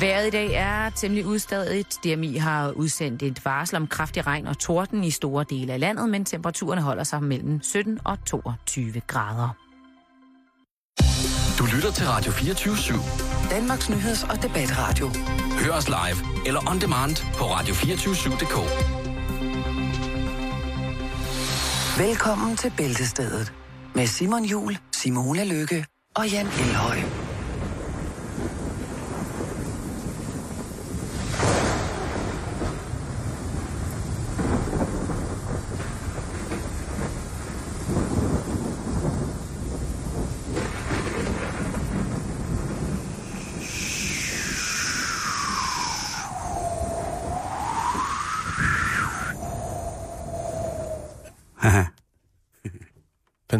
Vejret i dag er temmelig udstadigt. DMI har udsendt et varsel om kraftig regn og torden i store dele af landet, men temperaturerne holder sig mellem 17 og 22 grader. Du lytter til Radio 24 /7. Danmarks nyheds- og debatradio. Hør os live eller on demand på radio247.dk. Velkommen til Bæltestedet med Simon Jul, Simone Lykke og Jan Elhøj.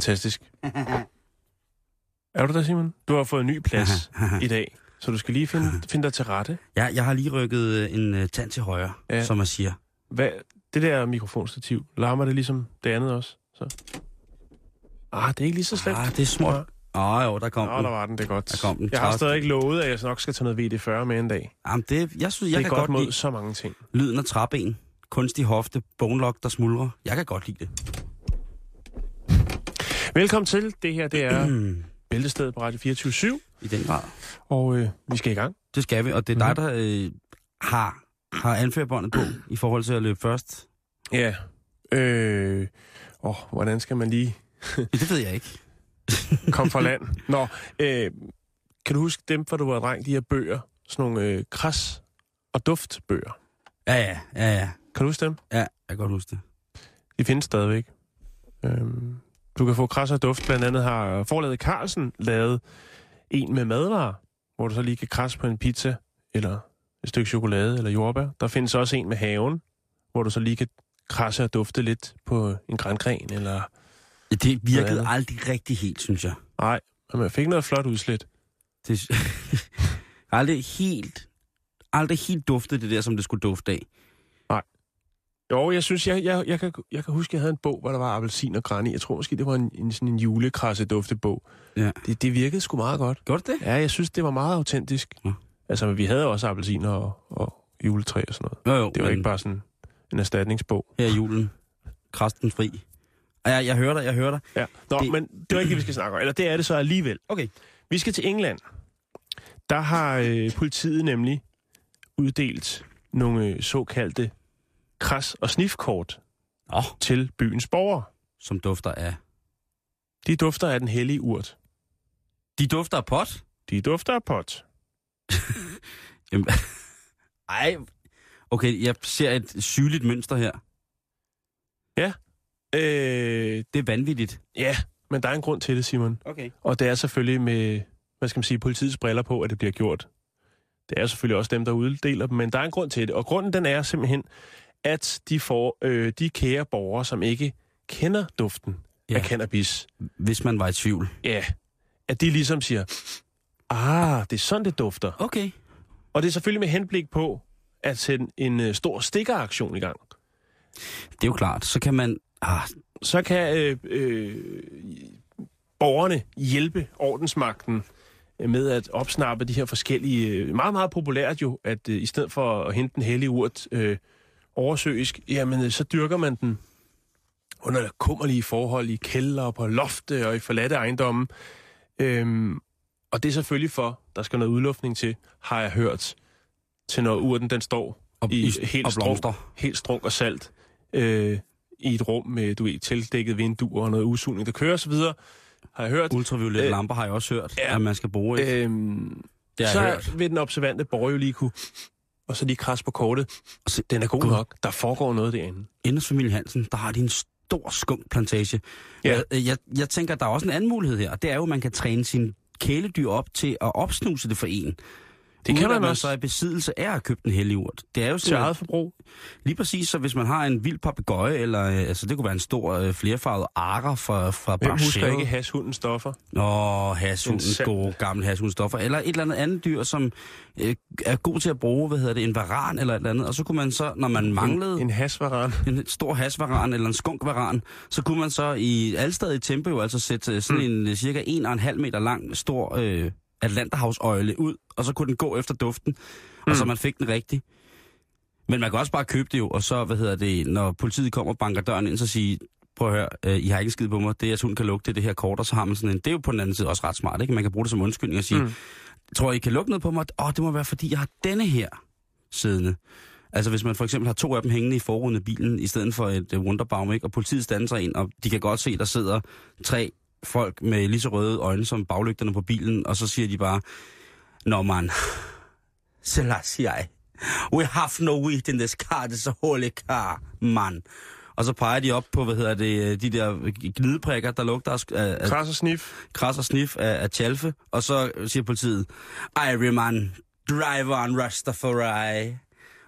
Fantastisk. er du der, Simon? Du har fået en ny plads i dag, så du skal lige finde, finde dig til rette. Ja, jeg har lige rykket øh, en uh, tand til højre, Ja. ja. som man siger. Hvad, det der mikrofonstativ, larmer det ligesom det andet også? Så. Ah, det er ikke lige så slemt. Ah, det er småt. Åh, oh, jo, der kom Nå, den. der var den, det er godt. Der kom den. Jeg har stadig ikke lovet, at jeg nok skal tage noget VD40 med en dag. Jamen, det, jeg synes, det jeg er kan godt godt, mod så mange ting. lyden af træben, kunstig hofte, bonelok, der smuldrer. Jeg kan godt lide det. Velkommen til. Det her, det er Bæltestedet på Radio 24 I den grad. og øh, vi skal i gang. Det skal vi, og det er dig, der øh, har, har anførbåndet på i forhold til at løbe først. Ja. Øh, åh, hvordan skal man lige det ved jeg ikke. komme fra land? Nå, øh, kan du huske dem, for du var dreng, de her bøger? Sådan nogle øh, kras- og duftbøger. Ja, ja, ja, ja. Kan du huske dem? Ja, jeg kan godt huske det. De findes stadigvæk. Øhm, du kan få kras og duft. Blandt andet har forlaget Carlsen lavet en med madvarer, hvor du så lige kan krasse på en pizza, eller et stykke chokolade, eller jordbær. Der findes også en med haven, hvor du så lige kan krasse og dufte lidt på en grængren, eller... Det virkede aldrig rigtig helt, synes jeg. Nej, men man fik noget flot udslæt. Det, jeg aldrig helt, aldrig helt duftet det der, som det skulle dufte af. Jo, jeg synes, jeg, jeg, jeg, kan, jeg kan huske, jeg havde en bog, hvor der var appelsin og græn i. Jeg tror måske, det var en, en, sådan en julekrasse duftebog. Ja. Det, det virkede sgu meget godt. Gjorde det? Ja, jeg synes, det var meget autentisk. Nå. Altså, vi havde også appelsiner og, og juletræ og sådan noget. Jo, jo, Det var men ikke bare sådan en erstatningsbog. her er julen. Krasten fri. Ja, jeg hører dig, jeg hører dig. Ja. Nå, det... Men det var ikke det, vi skal snakke om. Eller det er det så alligevel. Okay. Vi skal til England. Der har øh, politiet nemlig uddelt nogle øh, såkaldte kras- og snifkort Åh, til byens borgere. som dufter af. De dufter af den hellige urt. De dufter af pot? De dufter af pot. Jamen, ej. Okay, jeg ser et sygeligt mønster her. Øh, Det er vanvittigt. ja, men der er en grund til det, Simon. Okay. Og det er selvfølgelig med, hvad skal man sige, politiets briller på, at det bliver gjort. Det er selvfølgelig også dem, der uddeler dem, men der er en grund til det. Og grunden den er simpelthen, at de får øh, de kære borgere, som ikke kender duften ja. Af cannabis, Hvis man var i tvivl. ja, at de ligesom siger, ah, det er sådan, det dufter. Okay. Og det er selvfølgelig med henblik på at sætte en øh, stor stikkeraktion i gang. Det er jo klart. Så kan man... Ah, Så kan øh, øh, borgerne hjælpe ordensmagten øh, med at opsnappe de her forskellige... Øh, meget, meget populært jo, at øh, i stedet for at hente den hellige urt øh, oversøisk, jamen øh, så dyrker man den under kummerlige forhold i kælder, på lofte og i forladte ejendomme. Øhm, og det er selvfølgelig for, der skal noget udluftning til, har jeg hørt, til når urten den står og, i i, helt og strunk, helt strunk og salt øh, i et rum med, du ved, tildækket vinduer og noget udsugning, der kører osv., har jeg hørt. Ultraviolette Øh, lamper har jeg også hørt, ja. at man skal bruge. Øh, Øhm, det har så jeg hørt. vil den observante borger jo lige kunne, og så lige kras på kortet. Se- Den er god Gud. nok. Der foregår noget derinde. Inde hos familie Hansen, der har de en stor skunkplantage. Ja. Jeg, jeg, jeg tænker, der er også en anden mulighed her, og det er jo, at man kan træne sin kæledyr op til at opsnuse det for en. Det kan man også. så er i besiddelse af at have købt en hellig urt. Det er jo Til eget forbrug. lige præcis, så hvis man har en vild papegøje, eller øh, altså, det kunne være en stor øh, flerfarvet arer fra, fra Hvem husker ikke hashundens stoffer? Nå, En hashundens sand- gode gamle hashundstoffer. Eller et eller andet andet dyr, som øh, er god til at bruge, hvad hedder det, en varan eller et eller andet. Og så kunne man så, når man manglede En, en hashvaran. en stor hasvaran eller en skunkvaran, så kunne man så i Alstad i Tempe jo altså sætte øh, sådan en øh, cirka 1,5 meter lang stor øh, Atlanterhavsøjle ud, og så kunne den gå efter duften. mm. og så man fik den rigtig. Men man kan også bare købe det jo, og så, hvad hedder det, når politiet kommer og banker døren ind, så sige, prøv at høre, øh, I har ikke skid på mig, det jeres hund kan lugte, det er her kort, og så har man sådan en, det er jo på den anden side også ret smart, ikke? Man kan bruge det som undskyldning og sige, mm. tror I, I kan lugte noget på mig? Åh, oh, det må være, fordi jeg har denne her siddende. Altså hvis man for eksempel har to af dem hængende i forruden af bilen, i stedet for et uh, Wunderbaum, ikke? og politiet standser ind, og de kan godt se, der sidder tre folk med lige så røde øjne som baglygterne på bilen, og så siger de bare, Nå man, Selassie, we have no wheat in this car, this is a holy car, man. Og så peger de op på, hvad hedder det, de der gnidprikker, der lugter af... af Kras og snif. Kras og snif af, af tjalfe. Og så siger politiet, Iryman, driver on Rastafari.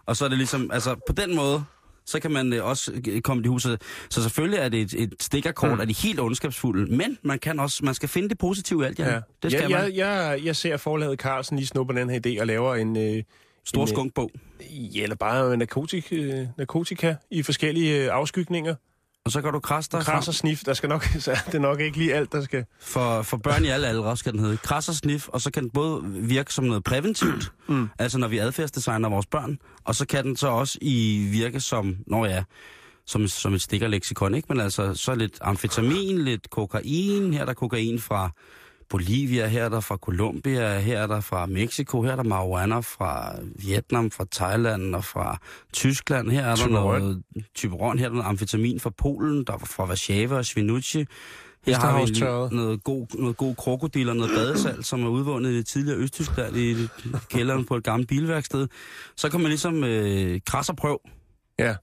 Og så er det ligesom, altså på den måde, så kan man øh, også komme i huset. Så selvfølgelig er det et, et stikkerkort mm. af de helt ondskabsfulde, men man kan også, man skal finde det positive i alt, ja. ja. Det skal ja, man. Jeg, jeg, jeg ser forlaget Carlsen lige snupper den her idé og laver en... Øh, Stor en, skunkbog. Ja, eller bare narkotik, øh, narkotika i forskellige øh, afskygninger. Og så kan du krasse dig Kras og snif, der skal nok, så er det nok ikke lige alt, der skal... For, for børn i alle aldre skal den hedde kras og snif, og så kan den både virke som noget præventivt, mm. altså når vi adfærdsdesigner vores børn, og så kan den så også i virke som, når ja, som, som et stikkerleksikon, ikke? Men altså, så lidt amfetamin, lidt kokain, her er der kokain fra Bolivia, her er der fra Colombia, her er der fra Mexico, her er der marijuana fra Vietnam, fra Thailand og fra Tyskland. Her er der Typeron. noget Typeron, her er der noget amfetamin fra Polen, der er fra Warszawa og Svinucci. Her har vi noget god, noget god krokodil og noget badesalt, som er udvundet i det tidligere Østtyskland i kælderen på et gammelt bilværksted. Så kan man ligesom øh, krasse og prøve. Ja.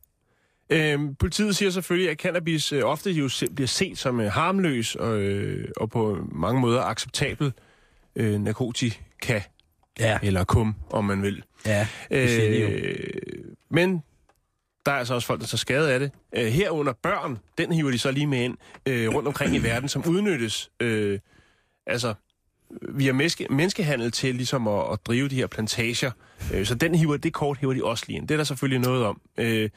Øhm, politiet siger selvfølgelig, at cannabis øh, ofte jo se, bliver set som øh, harmløs og, øh, og på mange måder acceptabel øh, narkotika, Ja. eller kum, om man vil. Ja, det siger de jo. Øh, men der er altså også folk, der tager skade af det. Øh, herunder børn, den hiver de så lige med ind øh, rundt omkring i verden, som udnyttes øh, altså via menneske, menneskehandel til ligesom at, at drive de her plantager. Øh, så den hiver, det kort hiver de også lige ind. Det er der selvfølgelig noget om. Øh,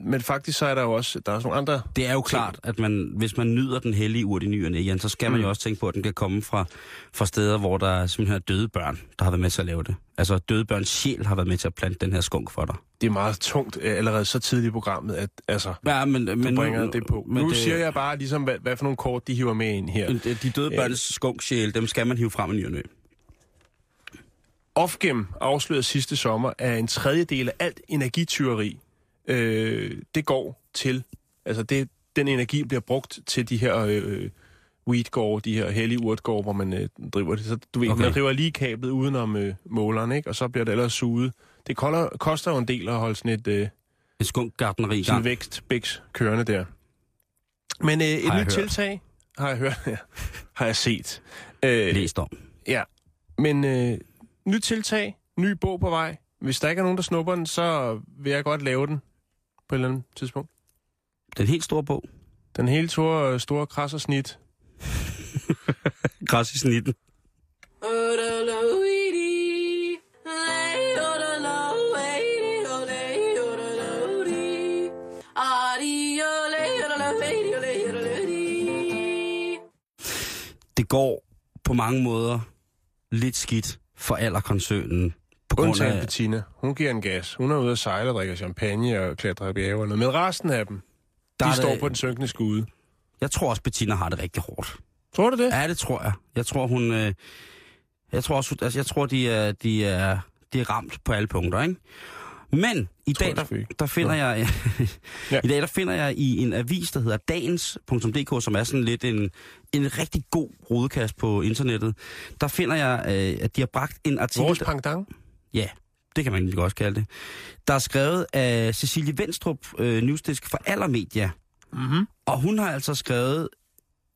men faktisk så er der jo også, der er nogle andre... Det er jo klart, at man, hvis man nyder den hellige urt i nyerne, Jan, så skal man Mm. jo også tænke på, at den kan komme fra, fra steder, hvor der er simpelthen er døde børn, der har været med til at lave det. Altså døde børns sjæl har været med til at plante den her skunk for dig. Det er meget tungt øh, allerede så tidligt i programmet, at altså, Ja, men, du men bringer nu, det på. Men nu det, siger jeg bare ligesom, hvad, hvad for nogle kort de hiver med ind her. men De døde Ja. børns skunksjæl, dem skal man hive frem i nyerne. Ofgem afslørede sidste sommer, at en tredjedel af alt energityveri, øh, det går til, altså det, den energi bliver brugt til de her øh, weedgårde, de her hellige urtgårde, hvor man øh, driver det. Så du ved, Okay. man river lige kablet udenom øh, måleren, ikke? og så bliver det ellers suget. Det kolder, koster jo en del at holde sådan et, øh, Et skunkgartneri i gang. vækstbæks kørende der. Men øh, et nyt hørt. tiltag, har jeg hørt, ja, har jeg set. Øh, Læst om. Ja, men øh, nyt tiltag, ny bog på vej. Hvis der ikke er nogen, der snupper den, så vil jeg godt lave den på et eller andet tidspunkt. Den helt store bog. Den hele store, store kras og snit. Græs i snitten. Det går på mange måder lidt skidt for alderkoncernen. På grund Undtagen af, Bettina. Hun giver en gas. Hun er ude at sejle og drikker champagne og klatrer i bjergene. Men resten af dem, der de står det- på den synkende skude. Jeg tror også, Bettina har det rigtig hårdt. Tror du det? Ja, det tror jeg. Jeg tror, hun... Øh, jeg tror også, altså, jeg tror, de er, de er, de er ramt på alle punkter, ikke? Men i Tror dag, der, der finder jeg... Ja. I dag, der finder jeg i en avis, der hedder dagens.dk, som er sådan lidt en, en rigtig god rodekast på internettet. Der finder jeg, øh, at de har bragt en artikel... Vores pangdang? Ja, det kan man egentlig også kalde det. Der er skrevet af Cecilie Venstrup, øh, newsdesk for Allermedia. Mm-hmm. Og hun har altså skrevet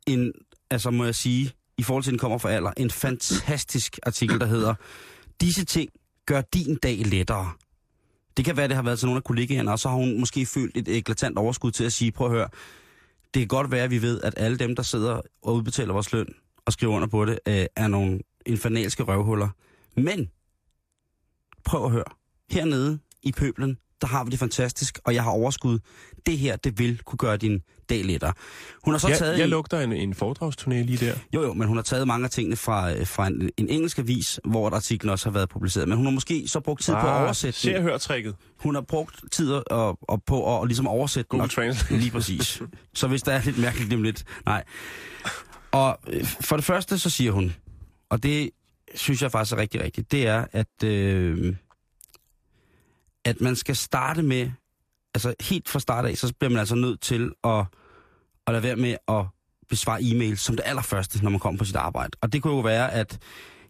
en, altså må jeg sige, i forhold til den kommer fra Aller, en fantastisk artikel, der hedder Disse ting gør din dag lettere. Det kan være, det har været til nogle af kollegaerne, og så har hun måske følt et eklatant overskud til at sige, prøv at høre, det kan godt være, at vi ved, at alle dem, der sidder og udbetaler vores løn og skriver under på det, øh, er nogle infernalske røvhuller. Men, prøv at høre, hernede i pøblen, der har vi det fantastisk, og jeg har overskud. Det her, det vil kunne gøre din dag lettere. Hun har så taget... Jeg, en- lugter en, en foredragsturné lige der. Jo, jo, men hun har taget mange af tingene fra, øh, fra en, en engelsk avis, hvor artiklen også har været publiceret. Men hun har måske så brugt tid på at oversætte Se og den. hør tricket. Hun har brugt tid og, og på at og ligesom oversætte den. Google og- Translate. Lige præcis. Så hvis der er lidt mærkeligt om lidt, nej. Og øh, for det første, så siger hun, og det synes jeg faktisk er rigtig rigtigt, det er, at, øh, at man skal starte med, altså helt fra start af, så bliver man altså nødt til at, at lade være med at besvare e-mail som det allerførste, når man kommer på sit arbejde. Og det kunne jo være, at,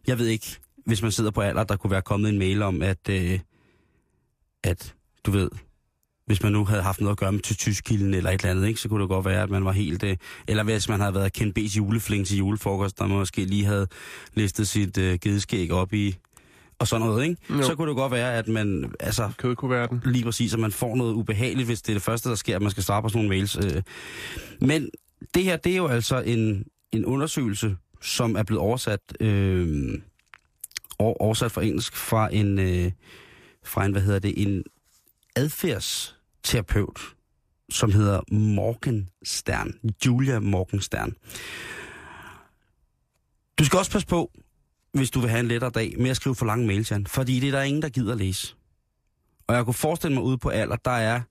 jeg ved ikke, hvis man sidder på alder, der kunne være kommet en mail om, at, øh, at du ved, hvis man nu havde haft noget at gøre med Tyskilden eller et eller andet, ikke, så kunne det godt være, at man var helt... Øh, eller hvis man havde været Ken B's julefling til julefrokost, der måske lige havde listet sit øh, gedeskæg op i... Og sådan noget, ikke? Jo. Så kunne det godt være, at man... Altså, Kødkuverten. lige præcis, at man får noget ubehageligt, hvis det er det første, der sker, at man skal svare på sådan nogle mails. øh. Men det her, det er jo altså en, en undersøgelse, som er blevet oversat, øh, over, oversat fra engelsk fra en, øh, fra en, hvad hedder det, en adfærdsterapeut, som hedder Morgenstern. Julia Morgenstern. Du skal også passe på, hvis du vil have en lettere dag, med at skrive for lange mails, Jan. Fordi det er der ingen, der gider læse. Og jeg kunne forestille mig ude på alder, der er...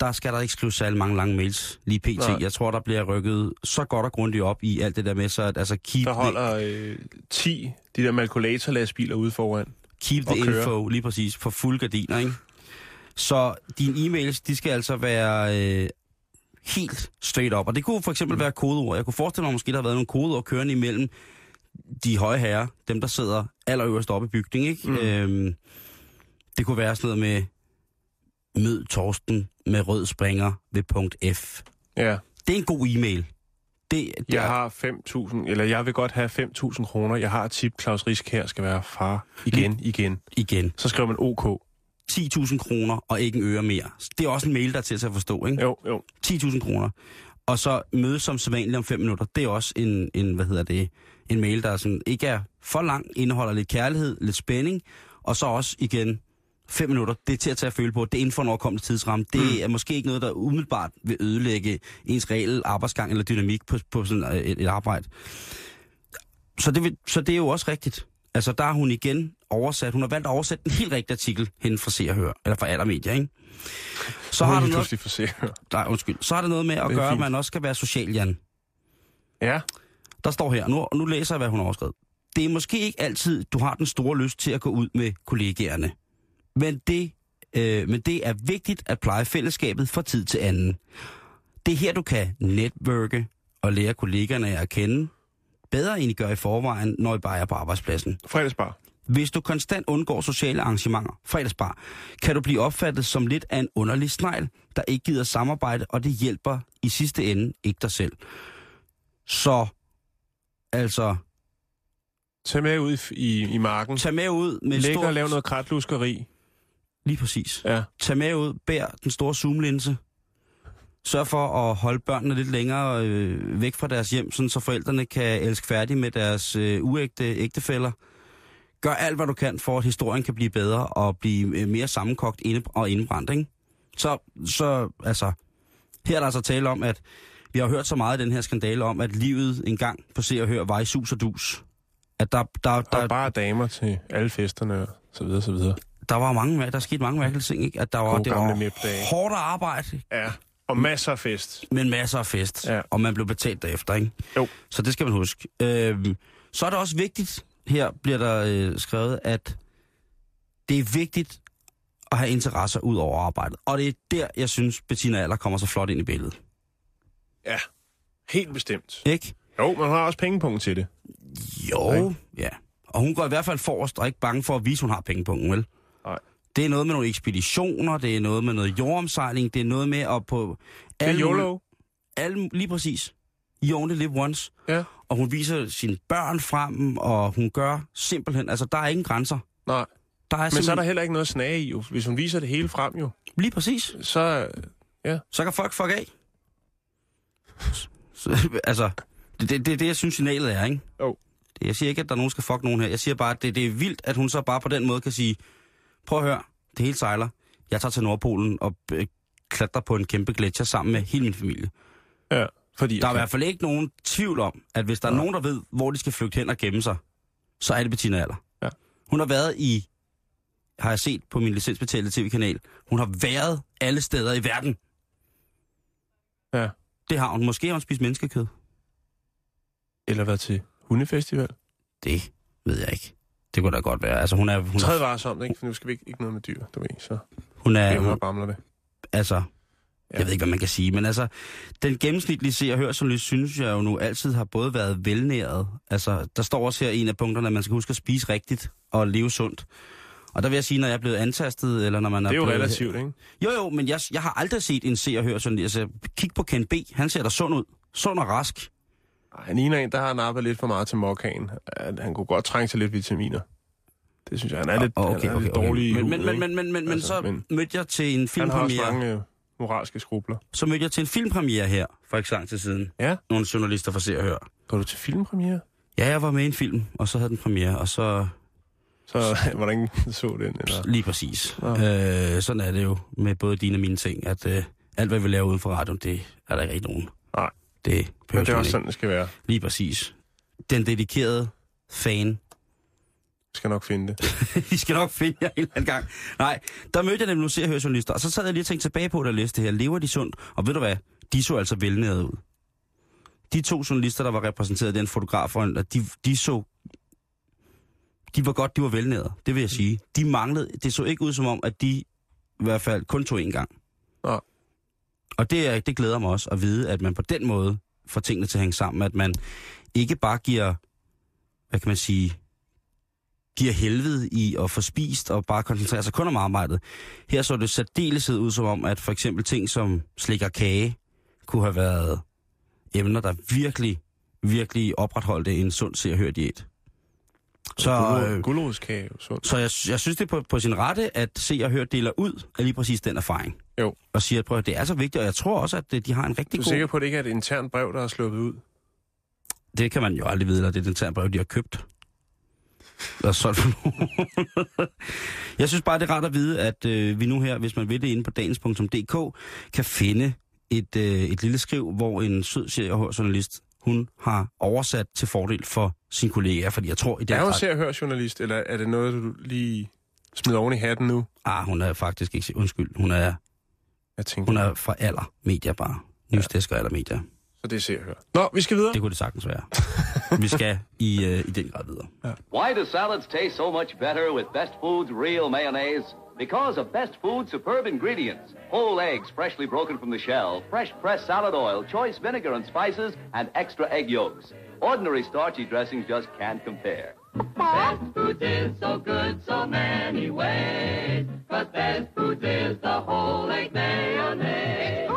Der skal der ikke skrive særlig mange lange mails lige pt. Nej. Jeg tror, der bliver rykket så godt og grundigt op i alt det der med, så at altså keep, Der holder øh, 10 de der malkulatorlastbiler ude foran. keep the køre. info lige præcis for fuld gardiner, ikke? Så dine e-mails, de skal altså være øh, helt straight up. Og det kunne for eksempel være kodeord. Jeg kunne forestille mig, måske der har været nogle kodeord kørende imellem de høje herrer, dem der sidder allerøverst oppe i bygningen, ikke? Mm. Øhm, det kunne være sådan noget med mød Torsten med rød springer ved punkt F. Ja, Det er en god e-mail. Det, det jeg er, har 5.000, eller jeg vil godt have 5.000 kroner. Jeg har et tip, Claus Risk her skal være far. Igen, igen. igen, Så skriver man OK. 10.000 kroner og ikke en øre mere. Det er også en mail, der er til at forstå, ikke? Jo, jo. 10.000 kroner. Og så møde som sædvanligt om 5 minutter. Det er også en, en, hvad hedder det, en mail, der sådan ikke er for lang, indeholder lidt kærlighed, lidt spænding, og så også igen 5 minutter. Det er til at tage at føle på. Det er inden for en overkommende tidsramme. Det mm. er måske ikke noget, der umiddelbart vil ødelægge ens reelle arbejdsgang eller dynamik på, på sådan øh, et, et arbejde. Så det, vil, så det er jo også rigtigt. Altså, der har hun igen oversat. Hun har valgt at oversætte en helt rigtig artikel hende fra Se Hør, eller fra Allermedia, ikke? Så har du noget, for se. nej, undskyld. Så har det noget med at Det gøre, at fint. man også skal være social, Jan. Ja, Der står her, nu, nu læser jeg, hvad hun har overskrevet. Det er måske ikke altid, du har den store lyst til at gå ud med kollegaerne. Men det, øh, men det er vigtigt at pleje fællesskabet fra tid til anden. Det er her, du kan netværke og lære kollegerne at kende. Bedre end I gør i forvejen, når I bare er på arbejdspladsen. fredagsbar. Hvis du konstant undgår sociale arrangementer, fredagsbar, kan du blive opfattet som lidt af en underlig snegl, der ikke gider samarbejde, og det hjælper i sidste ende ikke dig selv. Så, altså, Tag med ud i, i, i marken. tag med ud med Læg stor... og lav noget kratluskeri. Lige præcis. Ja. Tag med ud, bær den store zoomlinse. Sørg for at holde børnene lidt længere øh, væk fra deres hjem, sådan så forældrene kan elske færdig med deres øh, uægte ægtefæller. Gør alt, hvad du kan, for at historien kan blive bedre og blive øh, mere sammenkogt inde og indbrændt, ikke? Så, så, altså, her er der altså tale om, at vi har hørt så meget i den her skandale om, at livet engang på Se og Hør var i sus og dus. At der, der, Der er der, bare damer til alle festerne og så videre, så videre. der var mange, der skete mange mærkelige ting, ikke? At der var, Gode det var hårdt arbejde, Ja, og masser af fest. men masser af fest, Ja. og man blev betalt derefter, ikke? Jo. Så det skal man huske. Øhm, så er det også vigtigt, her bliver der øh, skrevet, at det er vigtigt at have interesser ud over arbejdet. Og det er der, jeg synes, Bettina Aller kommer så flot ind i billedet. Ja, helt bestemt. Ikke? Jo, man har også pengepunkt til det. Jo, Ikke? ja. Og hun går i hvert fald forrest og ikke bange for at vise, at hun har pengepunkten, vel? Nej. Det er noget med nogle ekspeditioner, det er noget med noget jordomsejling, det er noget med at på... Det er alle YOLO. alle, lige præcis. You only live once. Ja. Og hun viser sine børn frem, og hun gør simpelthen... Altså, der er ingen grænser. Nej, Der er men så er der simpelthen- heller ikke noget snage i, jo. Hvis hun viser det hele frem, jo, Lige præcis. så... Så kan folk fuck af. Så, altså, det er det, det, det, jeg synes, signalet er, ikke? Jo. Det, jeg siger ikke, at der er nogen, der skal fuck nogen her. Jeg siger bare, at det, det er vildt, at hun så bare på den måde kan sige, prøv at høre, det hele sejler. Jeg tager til Nordpolen og øh, klatrer på en kæmpe gletsjer sammen med hele min familie. Ja, fordi... Der er i hvert fald ikke nogen tvivl om, at hvis der er Nej. nogen, der ved, hvor de skal flygte hen og gemme sig, så er det Bettina Aller. Ja. Hun har været i, har jeg set på min licensbetalte tv-kanal, hun har været alle steder i verden. Ja. Det har hun. Måske har hun spist menneskekød. Eller været til hundefestival. Det ved jeg ikke. Det kunne da godt være. Altså, hun er... Hun Træd er, varsomt, ikke? For nu skal vi ikke, ikke noget med dyr, du ved. Så hun er, hun, bamler det. altså, Ja. jeg ved ikke, hvad man kan sige, men altså, den gennemsnitlige se- og hørjournalist synes jeg jo nu altid har både været velnæret. Altså, der står også her en af punkterne, at man skal huske at spise rigtigt og leve sundt. Og der vil jeg sige, når jeg er blevet antastet, eller når man Det er jo blevet, relativt, ikke? Jo, jo, men jeg, jeg har aldrig set en se- og hør sådan. Altså, kig på Ken B. Han ser da sund ud. Sund og rask. Han ligner en, der har nappet lidt for meget til mokkaen. Han, han kunne godt trænge til lidt vitaminer. Det synes jeg, han er lidt, Og- han er lidt dårlig i Men, men, men, men, men, men, men Altså, så men- mødte jeg til en Han har også filmpremiere. mange øh, moralske skrubler. Så mødte jeg til en filmpremiere her, for ikke så lang tid siden. Ja. Nogle journalister fra Se og Hør. Går du til filmpremiere? Ja, jeg var med i en film, og så havde den premiere, og så Så hvordan så den? Eller? lige præcis. Nå. Øh, sådan er det jo med både dine og mine ting, at øh, alt, hvad vi laver uden for radioen, det er der ikke rigtig nogen. Nej. Det Men det er også sådan, det skal være. Lige præcis. Den dedikerede fan skal nok finde det. Vi skal nok finde jer en eller anden gang. Nej, der mødte jeg nemlig nogle se- og hør journalister, og så sad jeg lige og tænkte tilbage på, da jeg læste det her. Lever de sundt? Og ved du hvad? De så altså velnæret ud. De to journalister, der var repræsenteret, den fotograf, de, de så... De var godt, de var velnæret, det vil jeg sige. De manglede... Det så ikke ud som om, at de i hvert fald kun tog en gang. Nej. Og det, er, det glæder mig også at vide, at man på den måde får tingene til at hænge sammen. At man ikke bare giver, hvad kan man sige, giver helvede i at få spist og bare koncentrere sig kun om arbejdet. Her så det særdeleshed ud som om, at for eksempel ting som slik og kage kunne have været emner, der virkelig, virkelig opretholdte en sund se- og hør diæt. Så, øh, jo sundt. så jeg, jeg synes, det er på, på sin rette, at se og hør deler ud af lige præcis den erfaring. Jo. Og siger, at prøv, det er så vigtigt, og jeg tror også, at øh, de har en rigtig Du er god... sikker på, at det ikke er et internt brev, der er sluppet ud? Det kan man jo aldrig vide, eller det er den ternbrev, de har købt. Og solgt for nogen. Jeg synes bare, det er rart at vide, at øh, vi nu her, hvis man vil det inde på dagens.dk, kan finde et, øh, et lille skriv, hvor en sød journalist hun har oversat til fordel for sin kollega, fordi jeg tror i den Er hun grad- ser hør journalist, eller er det noget, du lige smider oven i hatten nu? Ah, hun er faktisk ikke... Undskyld, hun er, Jeg tænker, hun er fra aller medier bare. Newsdesk og aller medier. Så det ser og hør. Nå, vi skal videre. Det kunne det sagtens være. vi skal i, øh, i den grad videre. Why do salads taste so much better with Best Foods real mayonnaise? Because of Best Foods superb ingredients. Whole eggs freshly broken from the shell, fresh pressed salad oil, choice vinegar and spices, and extra egg yolks. Ordinary starchy dressings just can't compare. Best Foods is so good so many ways. But Best Foods is the whole egg mayonnaise.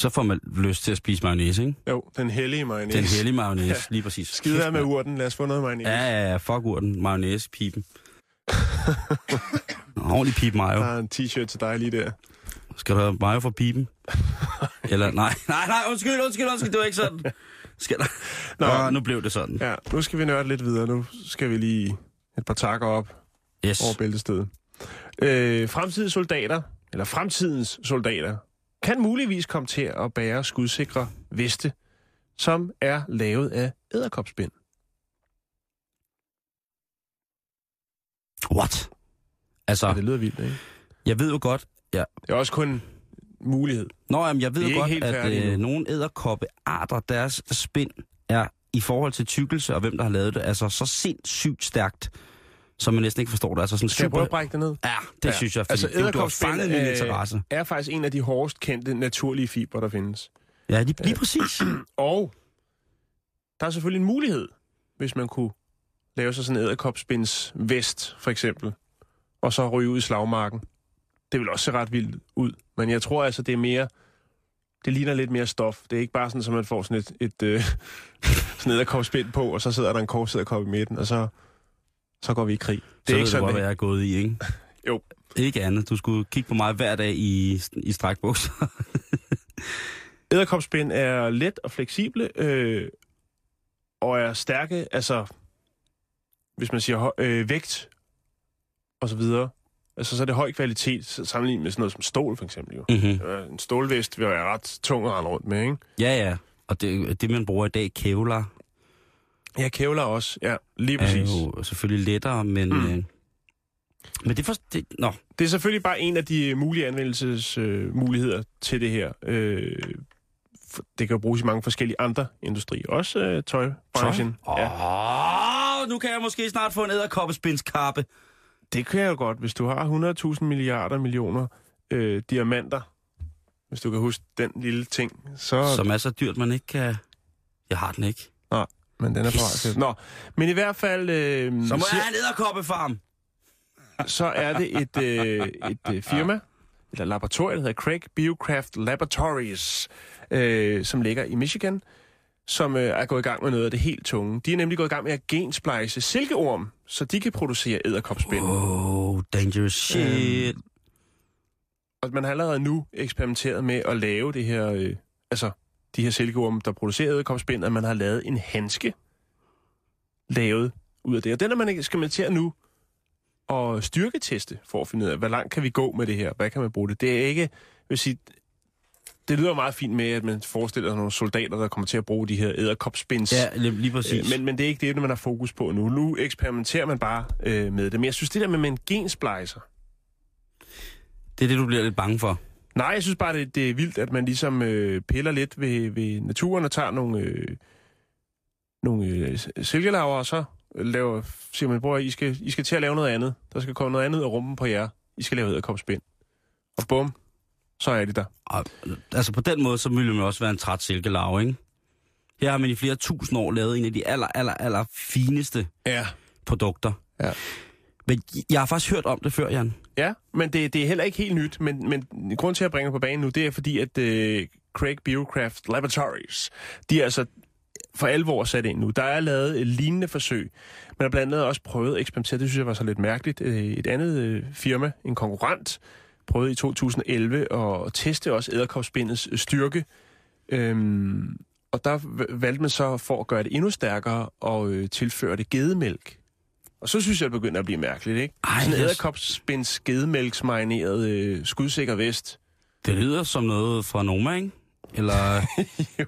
Så får man lyst til at spise mayonnaise, ikke? Jo, den hellige mayonnaise. Den hellige mayonnaise, Ja. lige præcis. Skide af med urten. Lad os få noget mayonnaise. Ja, ja, ja, fuck urten. Mayonnaise, pipen. Ordentlig pip mayo. Der er en t-shirt til dig lige der. Skal have mayo for pipen? Eller, nej, nej, nej, undskyld, undskyld, undskyld, det var ikke sådan. Skal der? Nå. Nå, nu blev det sådan. Ja, nu skal vi nørde lidt videre. Nu skal vi lige et par takker op Yes. over bæltestedet. Øh, fremtidens soldater, eller fremtidens soldater, kan muligvis komme til at bære skudsikre veste, som er lavet af æderkopspind. What? Altså, Ja, det lyder vildt, ikke? jeg ved jo godt, ja, Det er også kun mulighed. Nå, jamen, jeg ved jo godt, at øh, nogle æderkoppearter, deres spind er i forhold til tykkelse og hvem der har lavet det, altså så sindssygt stærkt, som man næsten ikke forstår det. Altså sådan Skal jeg prøve super... at brække det ned? Ja, det ja. synes jeg, fordi Altså, altså, du, du har fanget min øh, interesse. er faktisk en af de hårdest kendte naturlige fiber, der findes. Ja, lige, lige præcis. Og der er selvfølgelig en mulighed, hvis man kunne lave sig sådan en æderkopspinds vest, for eksempel, og så ryge ud i slagmarken. Det vil også se ret vildt ud, men jeg tror altså, det er mere... Det ligner lidt mere stof. Det er ikke bare sådan, at man får sådan et, et øh, sådan på, og så sidder der en korsæderkop i midten, og så, så går vi i krig. Det er så ikke du sådan, godt, hvad jeg er gået i, ikke? Jo. Ikke andet. Du skulle kigge på mig hver dag i, i strækbukser. Æderkopspind er let og fleksible, øh, og er stærke, altså, hvis man siger øh, vægt og så videre, Altså, så er det høj kvalitet sammenlignet med sådan noget som stål, for eksempel. Jo. Mm-hmm. En stålvest vil være ret tung at rende rundt med, ikke? Ja, ja. Og det, det man bruger i dag, kevlar, Ja, kævler også. Ja, lige er præcis. jo selvfølgelig lettere, men... Mm. Øh, men det er for... Det, nå, Det er selvfølgelig bare en af de mulige anvendelsesmuligheder øh, til det her. Øh, det kan jo bruges i mange forskellige andre industrier. Også øh, tøjbranchen. Åh, Ja, oh, nu kan jeg måske snart få en æderkoppespindskappe. det kan jeg jo godt, hvis du har 100.000 milliarder millioner øh, diamanter. Hvis du kan huske den lille ting. Så, Som er så dyrt, man ikke kan... Jeg har den ikke. Men den er parat til. Nå, men i hvert fald... Øh, Så må jeg have en æderkoppefarm. så er det et, øh, et øh, firma, eller laboratorium, der hedder Craig Biocraft Laboratories, øh, som ligger i Michigan, som øh, er gået i gang med noget af det helt tunge. De er nemlig gået i gang med at gensplice silkeorm, så de kan producere æderkopspind. Oh. Dangerous shit. Og man har allerede nu eksperimenteret med at lave det her, øh, altså de her silkeorm, der producerer æderkopspind, at man har lavet en handske lavet ud af det. Og den er man eksperimenteret nu og styrketeste for at finde ud af, hvor langt kan vi gå med det her? Hvad kan man bruge det? Det er ikke, vil sige, det lyder meget fint med, at man forestiller sig nogle soldater, der kommer til at bruge de her æderkopspinds. Ja, lige, lige præcis. Øh, men, men det er ikke det, man har fokus på nu. Nu eksperimenterer man bare øh, med det. Men jeg synes, det der med, med en gensplicer, det er det, du bliver lidt bange for. Nej, jeg synes bare, det, det er vildt, at man ligesom øh, piller lidt ved, ved naturen og tager nogle, øh, nogle øh, silkelaver, og så laver, siger man, bror, I skal, I skal til at lave noget andet. Der skal komme noget andet ud af rummen på jer. I skal lave æderkopspind. Og bum, så er de der. Og, altså på den måde, så ville man også være en træt silkelarve, ikke? Her har man i flere tusind år lavet en af de aller, aller, aller fineste Ja. produkter. Ja. Men jeg har faktisk hørt om det før, Jan. Ja, men det, det er heller ikke helt nyt. Men, men grund til at bringe det på banen nu, det er fordi, at øh, Craig Biocraft Laboratories, de er altså for alvor sat ind nu. Der er lavet et lignende forsøg. Man har blandt andet også prøvet at eksperimentere, det synes jeg var så lidt mærkeligt. Øh, et andet øh, firma, en konkurrent, prøvede i 2011 at teste også æderkopspindets øh, styrke. Øhm, og der valgte man så for at gøre det endnu stærkere og øh, tilføre det gedemælk. Og så synes jeg, det begynder at blive mærkeligt, ikke? Ej, Sådan en æderkopspinds gedemælksmarineret øh, skudsikker vest. Det lyder som noget fra Noma, ikke? Eller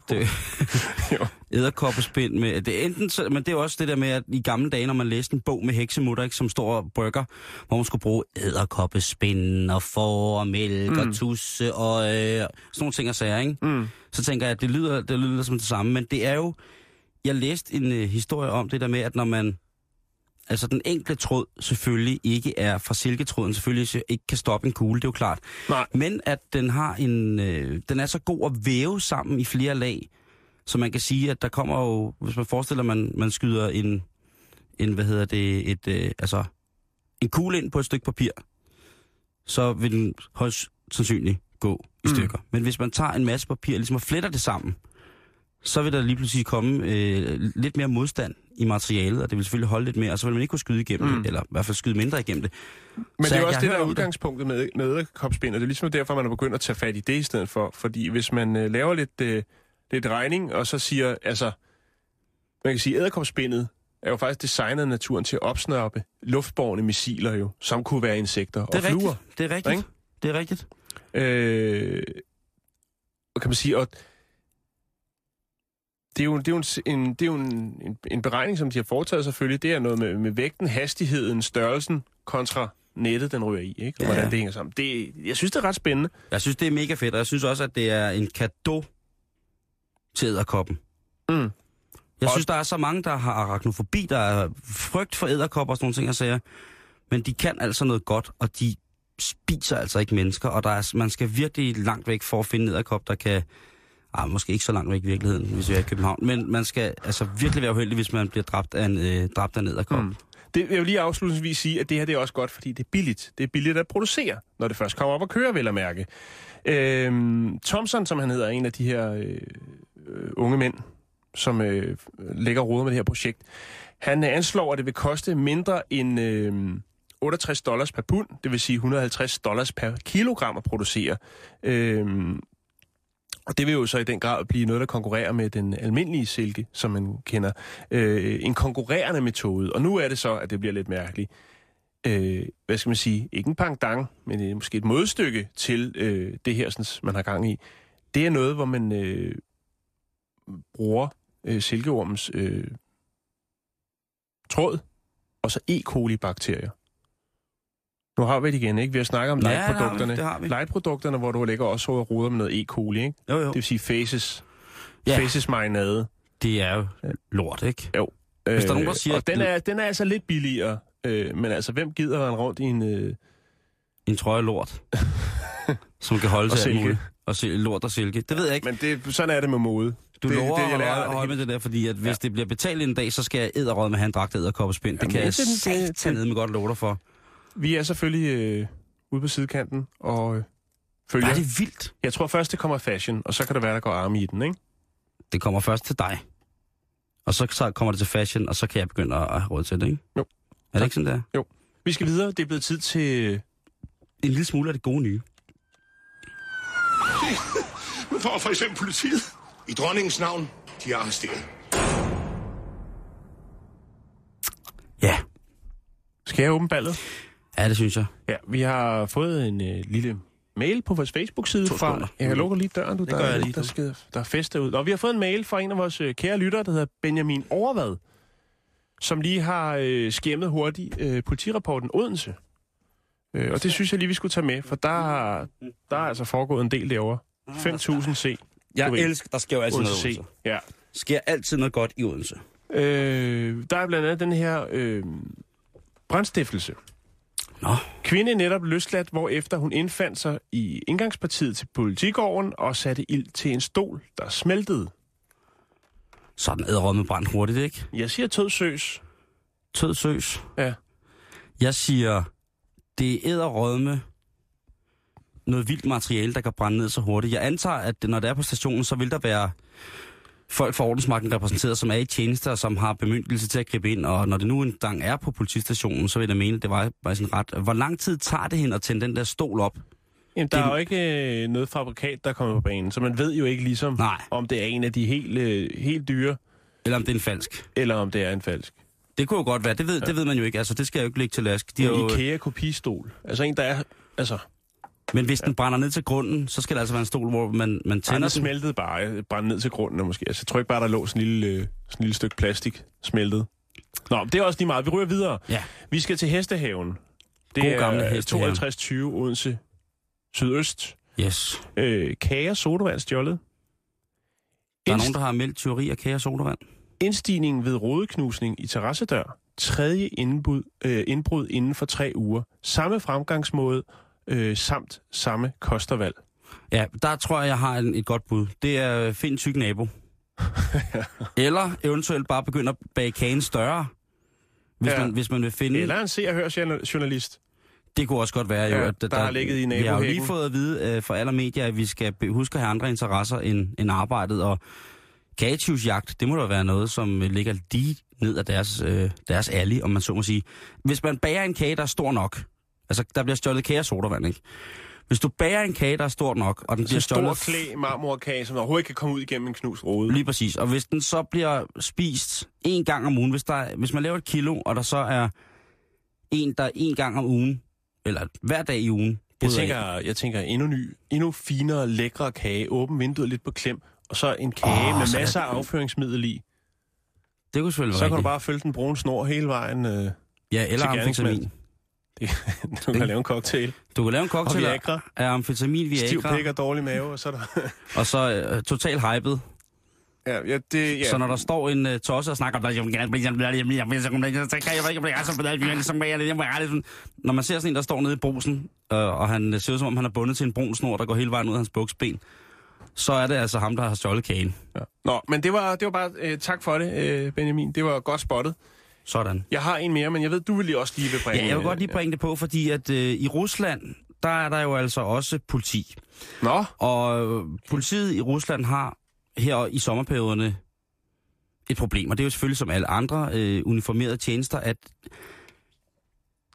æderkoppespind med... Det er enten, så- men det er også det der med, at i gamle dage, når man læste en bog med heksemutter, ikke, som står og brygger, hvor man skulle bruge æderkoppespind og får og mælk mm. og tusse og øh, sådan nogle ting og sager, ikke? Mm. så tænker jeg, at det lyder, det lyder som det samme, men det er jo... Jeg læste en øh, historie om det der med, at når man... Altså den enkle tråd selvfølgelig ikke er fra silketråden, selvfølgelig ikke kan stoppe en kugle, det er jo klart. Nej. Men at den har en... Øh, den er så god at væve sammen i flere lag, så man kan sige, at der kommer jo... Hvis man forestiller, man, man skyder en... En, hvad hedder det, et, øh, altså, en kugle ind på et stykke papir, så vil den højst sandsynligt gå i Mm. stykker. Men hvis man tager en masse papir ligesom og fletter det sammen, så vil der lige pludselig komme øh, lidt mere modstand i materialet, og det vil selvfølgelig holde lidt mere, og så vil man ikke kunne skyde igennem Mm. det, eller i hvert fald skyde mindre igennem det. Men Så det er jeg- også jeg det, der er det. udgangspunktet med, med æderkopspind, og det er ligesom derfor, man er begyndt at tage fat i det i stedet for. Fordi hvis man øh, laver lidt, øh, lidt regning, og så siger, altså, man kan sige, æderkopspindet er jo faktisk designet af naturen til at opsnappe luftborgne missiler jo, som kunne være insekter Det og er fluer. rigtigt. Det er rigtigt. Ikke? Det er rigtigt. Øh, og kan man sige, og det er jo, det er jo, en, det er jo en, en, en beregning, som de har foretaget selvfølgelig. Det er noget med, med vægten, hastigheden, størrelsen kontra nettet, den ryger i, ikke? Og Ja, hvordan det hænger sammen. Det, jeg synes, det er ret spændende. Jeg synes, det er mega fedt, og jeg synes også, at det er en gave til æderkoppen. Mm. Jeg Og- synes, der er så mange, der har arachnofobi, der er frygt for æderkopper og sådan nogle ting, jeg siger. Men de kan altså noget godt, og de spiser altså ikke mennesker, og der er, man skal virkelig langt væk for at finde æderkop, der kan... Ah, måske ikke så langt væk i virkeligheden, hvis vi er i København, men man skal altså virkelig være uheldig, hvis man bliver dræbt af en, øh, dræbt af. Mm. Det, jeg vil lige afslutningsvis sige, at det her det er også godt, fordi det er billigt. Det er billigt at producere, når det først kommer op og kører, vel at mærke. Øhm, Thomson, som han hedder, er en af de her øh, unge mænd, som øh, lægger råder med det her projekt. Han øh, anslår, at det vil koste mindre end øh, 68 dollars per pund, det vil sige 150 dollars per kilogram at producere. Øh, og det vil jo så i den grad blive noget, der konkurrerer med den almindelige silke, som man kender. Øh, en konkurrerende metode. Og nu er det så, at det bliver lidt mærkeligt. øh, hvad skal man sige, ikke en pangdang, men øh, måske et modstykke til øh, det her, sådan, man har gang i. Det er noget, hvor man øh, bruger øh, silkeormens øh, tråd, og så E. coli-bakterier. Nu har vi det igen, ikke? Vi har snakket om Ja, light-produkterne. det har vi. Light-produkterne, hvor du lægger også og ruder med noget E. coli, ikke? Jo, jo. Det vil sige faces. Ja. Faces marinade. Det er jo lort, ikke? Jo. Hvis der er nogen, der siger, og at den er, den er altså lidt billigere. Øh, men altså, hvem gider rende rundt i en... Øh, En trøje lort, som kan holde til alt. Og sil- lort og silke. Det ved jeg ikke. men det, sådan er det med mode. Du det, lover det, jeg at lærer, holde- holde med det der, fordi at hvis ja. det bliver betalt en dag, så skal jeg æderråd med at have en dragt æderkoppespind. Det Jamen, kan jeg tage ned med godt love dig for. Vi er selvfølgelig øh, ude på sidekanten og øh, følger. Ja, det er vildt. Jeg tror først, det kommer fashion, og så kan det være, der går arme i den, ikke? Det kommer først til dig. Og så, så kommer det til fashion, og så kan jeg begynde at, at have råd til det, ikke? Jo. Er det ikke sådan, der? Vi skal videre. Det er blevet tid til... En lille smule af det gode nye. Nu får for eksempel politiet. I dronningens navn, de er arresteret. Ja. Skal jeg åbne ballet? Ja, det synes jeg. Ja, vi har fået en øh, lille mail på vores Facebook-side fra... Jeg lukker lige døren, du. Det der, gør jeg lige, der, skal, der er fest derude. Og vi har fået en mail fra en af vores øh, kære lyttere, der hedder Benjamin Overvad, som lige har øh, skæmmet hurtigt øh, politirapporten Odense. Øh, og det synes jeg lige, vi skulle tage med, for der, har- der er altså foregået en del derovre. 5.000 C. Jeg ved. elsker, der sker jo altid noget Odense i C. Odense. Ja. sker altid noget godt i Odense. Øh, der er blandt andet den her øh, brandstiftelse. Nå, Kvinde er netop løsladt, hvor efter hun indfandt sig i indgangspartiet til politigården og satte ild til en stol, der smeltede. sådan æderråd med brændt hurtigt, ikke? Jeg siger tød søs. Tød søs. Ja. Jeg siger, det er æderrødme noget vildt materiale, der kan brænde ned så hurtigt. Jeg antager, at når det er på stationen, så vil der være folk fra ordensmagten repræsenteret, som er i tjeneste og som har bemyndigelse til at gribe ind. Og når det nu engang er på politistationen, så vil jeg mene, at det var bare sådan ret. Hvor lang tid tager det hen at tænde den der stol op? Jamen, der Det- er jo ikke øh, noget fabrikat, der er kommet på banen, så man ved jo ikke ligesom, Nej. om det er en af de helt, øh, helt dyre, Eller om det er en falsk. eller om det er en falsk. Det kunne jo godt være. Det ved, ja. det ved man jo ikke. Altså, det skal jeg jo ikke lægge til lask. De Det er er jo, en IKEA-kopistol. Altså en, der er... Altså, men hvis den brænder ned til grunden, så skal det altså være en stol, hvor man, man tænder er den. smeltet bare, øh, brændt ned til grunden måske. Altså, jeg tror ikke bare, der lå sådan en lille, øh, sådan en lille stykke plastik smeltet. Nå, det er også lige meget. Vi ryger videre. Ja. Vi skal til Hestehaven. Det God gamle er Hestehaven. 5220 Odense Sydøst. Yes. Øh, kage og sodavand stjålet. Der er Indst- nogen, der har meldt teori af kære sodavand. Indstigningen ved rådeknusning i terrassedør. Tredje indbrud, øh, indbrud inden for tre uger. Samme fremgangsmåde øh, samt samme kostervalg. Ja, der tror jeg, jeg har en, et godt bud. Det er øh, find en tyk nabo. Eller eventuelt bare begynde at bage kagen større. Hvis, Ja. man, hvis man vil finde... Eller en se og hør journal- journalist. Det kunne også godt være jo, Ja, at der har ligget i Vi har jo nabohækken. lige fået at vide uh, fra alle medier, at vi skal huske at have andre interesser end, end arbejdet. Og kagetyvsjagt, det må da være noget, som øh, ligger lige ned af deres, øh, deres alley, om man så må sige. Hvis man bager en kage, der er stor nok, altså der bliver stjålet kage og sodavand, ikke? Hvis du bager en kage, der er stor nok, og den Så bliver en stor stjålet... klæ marmorkage, som overhovedet ikke kan komme ud igennem en knust rode. Lige præcis. Og hvis den så bliver spist en gang om ugen, hvis, der, er- hvis man laver et kilo, og der så er en, der en gang om ugen, eller hver dag i ugen, Jeg tænker, jeg tænker endnu ny, endnu finere, lækre kage, åben vinduet lidt på klem, og så en kage oh, med så er masser af afføringsmiddel i. det kunne selvfølgelig Så være kan du rigtigt. bare følge den brune snor hele vejen. Øh, Ja, eller amfetamin. Du kan lave en cocktail. Du kan lave en Og cocktail Viagra. af amfetamin, Stiv Viagra, pik og dårlig mave, og så er der... og så øh, totalt hypet. ja, ja, det, ja. Så når der står en uh, tosse og snakker Når man ser sådan en, der står nede i brusen, øh, og han øh, ser ud som om, han er bundet til en brun snor, der går hele vejen ud af hans buksben, så er det altså ham, der har stjålet kagen. Ja. Nå, men det var, det var bare... Øh, tak for det, øh, Benjamin. Det var godt spottet. Sådan. Jeg har en mere, men jeg ved, du vil lige også lige vil bringe... Ja, jeg vil godt lige bringe det på, fordi at øh, i Rusland, der er der jo altså også politi. øh, Nå, Og øh, politiet i Rusland har her i sommerperioderne et problem, og det er jo selvfølgelig som alle andre øh, uniformerede tjenester, at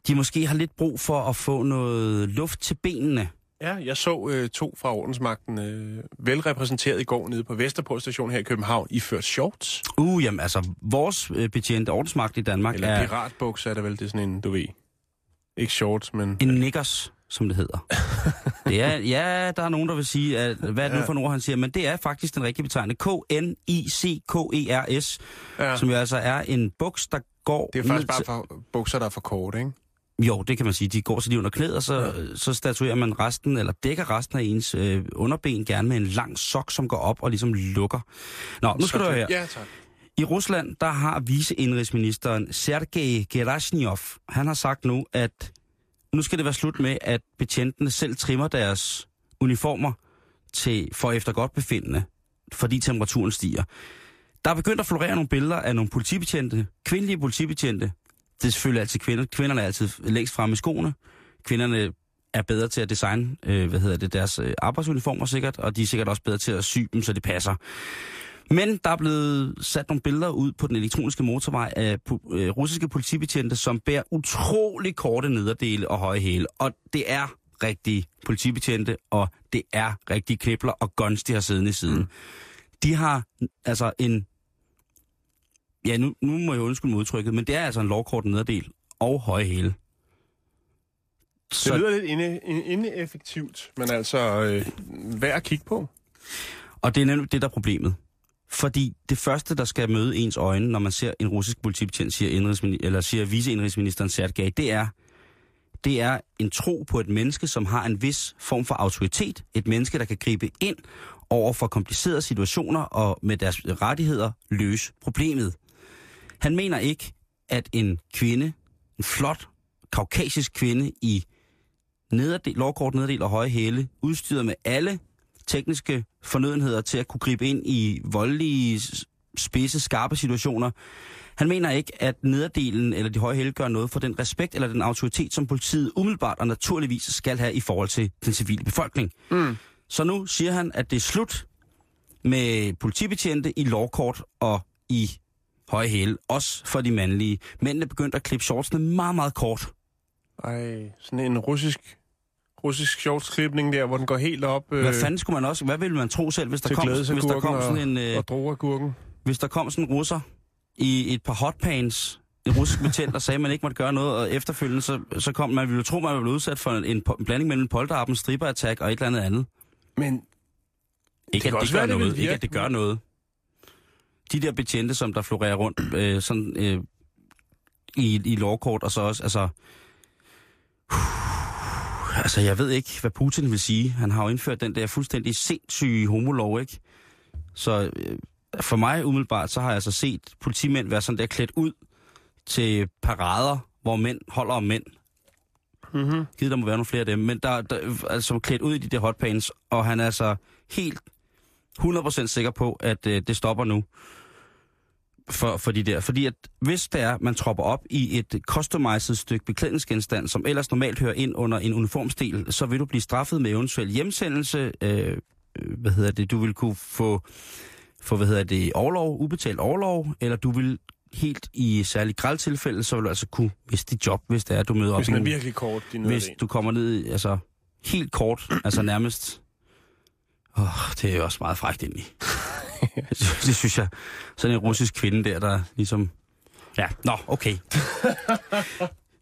de måske har lidt brug for at få noget luft til benene. Ja, jeg så øh, to fra ordensmagten øh, velrepræsenteret i går nede på Vesterport station her i København, i ført shorts. Uh, jamen altså, vores øh, betjente ordensmagt i Danmark Eller er... piratbuks er det vel, det er sådan en, du ved. Ikke shorts, men... En niggers, som det hedder. det er, ja, der er nogen, der vil sige, at, hvad er det nu for ord, han siger, men det er faktisk den rigtige betegnelse. K-N-I-C-K-E-R-S, Ja. ja. som jo altså er en buks, der går Det er faktisk bare for bukser, der er for kort, ikke? Jo, det kan man sige. De går så lige under knæet, og så, ja. så statuerer man resten, eller dækker resten af ens øh, underben gerne med en lang sok, som går op og ligesom lukker. Nå, nu skal du høre her. Ja, tak. I Rusland, der har viceindrigsministeren Sergej Gerashnov, han har sagt nu, at nu skal det være slut med, at betjentene selv trimmer deres uniformer til, for efter godt befindende, fordi temperaturen stiger. Der er begyndt at florere nogle billeder af nogle politibetjente, kvindelige politibetjente. Det er selvfølgelig altid kvinder. Kvinderne er altid længst fremme i skoene. Kvinderne er bedre til at designe, øh, hvad hedder det, deres øh, arbejdsuniformer sikkert, og de er sikkert også bedre til at sy dem, så det passer. Men der er blevet sat nogle billeder ud på den elektroniske motorvej af øh, russiske politibetjente, som bærer utrolig korte nederdele og høje hæle. Og det er rigtige politibetjente, og det er rigtige knibler og guns, de har siddende i siden. Mm. De har altså en... Ja, nu, nu må jeg undskylde med udtrykket, men det er altså en lovkort nederdel og høje hæle. Det lyder lidt inde, ineffektivt, men altså øh, værd at kigge på. Og det er nemlig det, der er problemet. Fordi det første, der skal møde ens øjne, når man ser en russisk politibetjent, siger, indrigsmini- eller siger viceindrigsministeren Sergej, det er, det er en tro på et menneske, som har en vis form for autoritet. Et menneske, der kan gribe ind over for komplicerede situationer og med deres rettigheder løse problemet. Han mener ikke, at en kvinde, en flot, kaukasisk kvinde i nederdel, lovkort nederdel og høje hæle, udstyret med alle tekniske fornødenheder til at kunne gribe ind i voldelige, spidse, skarpe situationer. Han mener ikke, at nederdelen eller de høje hæle gør noget for den respekt eller den autoritet, som politiet umiddelbart og naturligvis skal have i forhold til den civile befolkning. Mm. Så nu siger han, at det er slut med politibetjente i lovkort og i høje hæle, også for de mandlige. Mændene begyndte at klippe shortsene meget, meget kort. Ej, sådan en russisk, russisk shortsklipning der, hvor den går helt op øh, Hvad fanden skulle man også, hvad ville man tro selv, hvis der kom, hvis der kom sådan en, øh, og hvis der kom sådan en russer i et par hotpants, en russisk betjent, der sagde, at man ikke måtte gøre noget, og efterfølgende, så, så kom man, ville tro, man ville blive udsat for en, en, en blanding mellem en polterappen, stripper-attack og et eller andet andet. Men Ikke, kan at det gør det noget. Ikke, at det gør noget. De der betjente, som der florerer rundt øh, sådan, øh, i, i lovkort, og så også, altså... Altså, jeg ved ikke, hvad Putin vil sige. Han har jo indført den der fuldstændig sindssyge homolov, ikke? Så øh, for mig umiddelbart, så har jeg altså set politimænd være sådan der klædt ud til parader, hvor mænd holder om mænd. mm-hmm. Givet, der må være nogle flere af dem, men der, der altså klædt ud i de der hotpants, og han er altså helt 100% sikker på, at øh, det stopper nu for, for de der. Fordi at hvis det er, man tropper op i et customized stykke beklædningsgenstand, som ellers normalt hører ind under en uniformsdel, så vil du blive straffet med eventuel hjemsendelse. Øh, øh, hvad hedder det? Du vil kunne få, få hvad hedder det, overlov, ubetalt overlov, eller du vil helt i særlig grældt tilfælde, så vil du altså kunne miste dit job, hvis det er, du møder op. Hvis i er en- virkelig kort, hvis du kommer ned, altså helt kort, altså nærmest... Åh, det er jo også meget frækt egentlig. det synes jeg. Sådan en russisk kvinde der, der ligesom... Ja, nå, okay.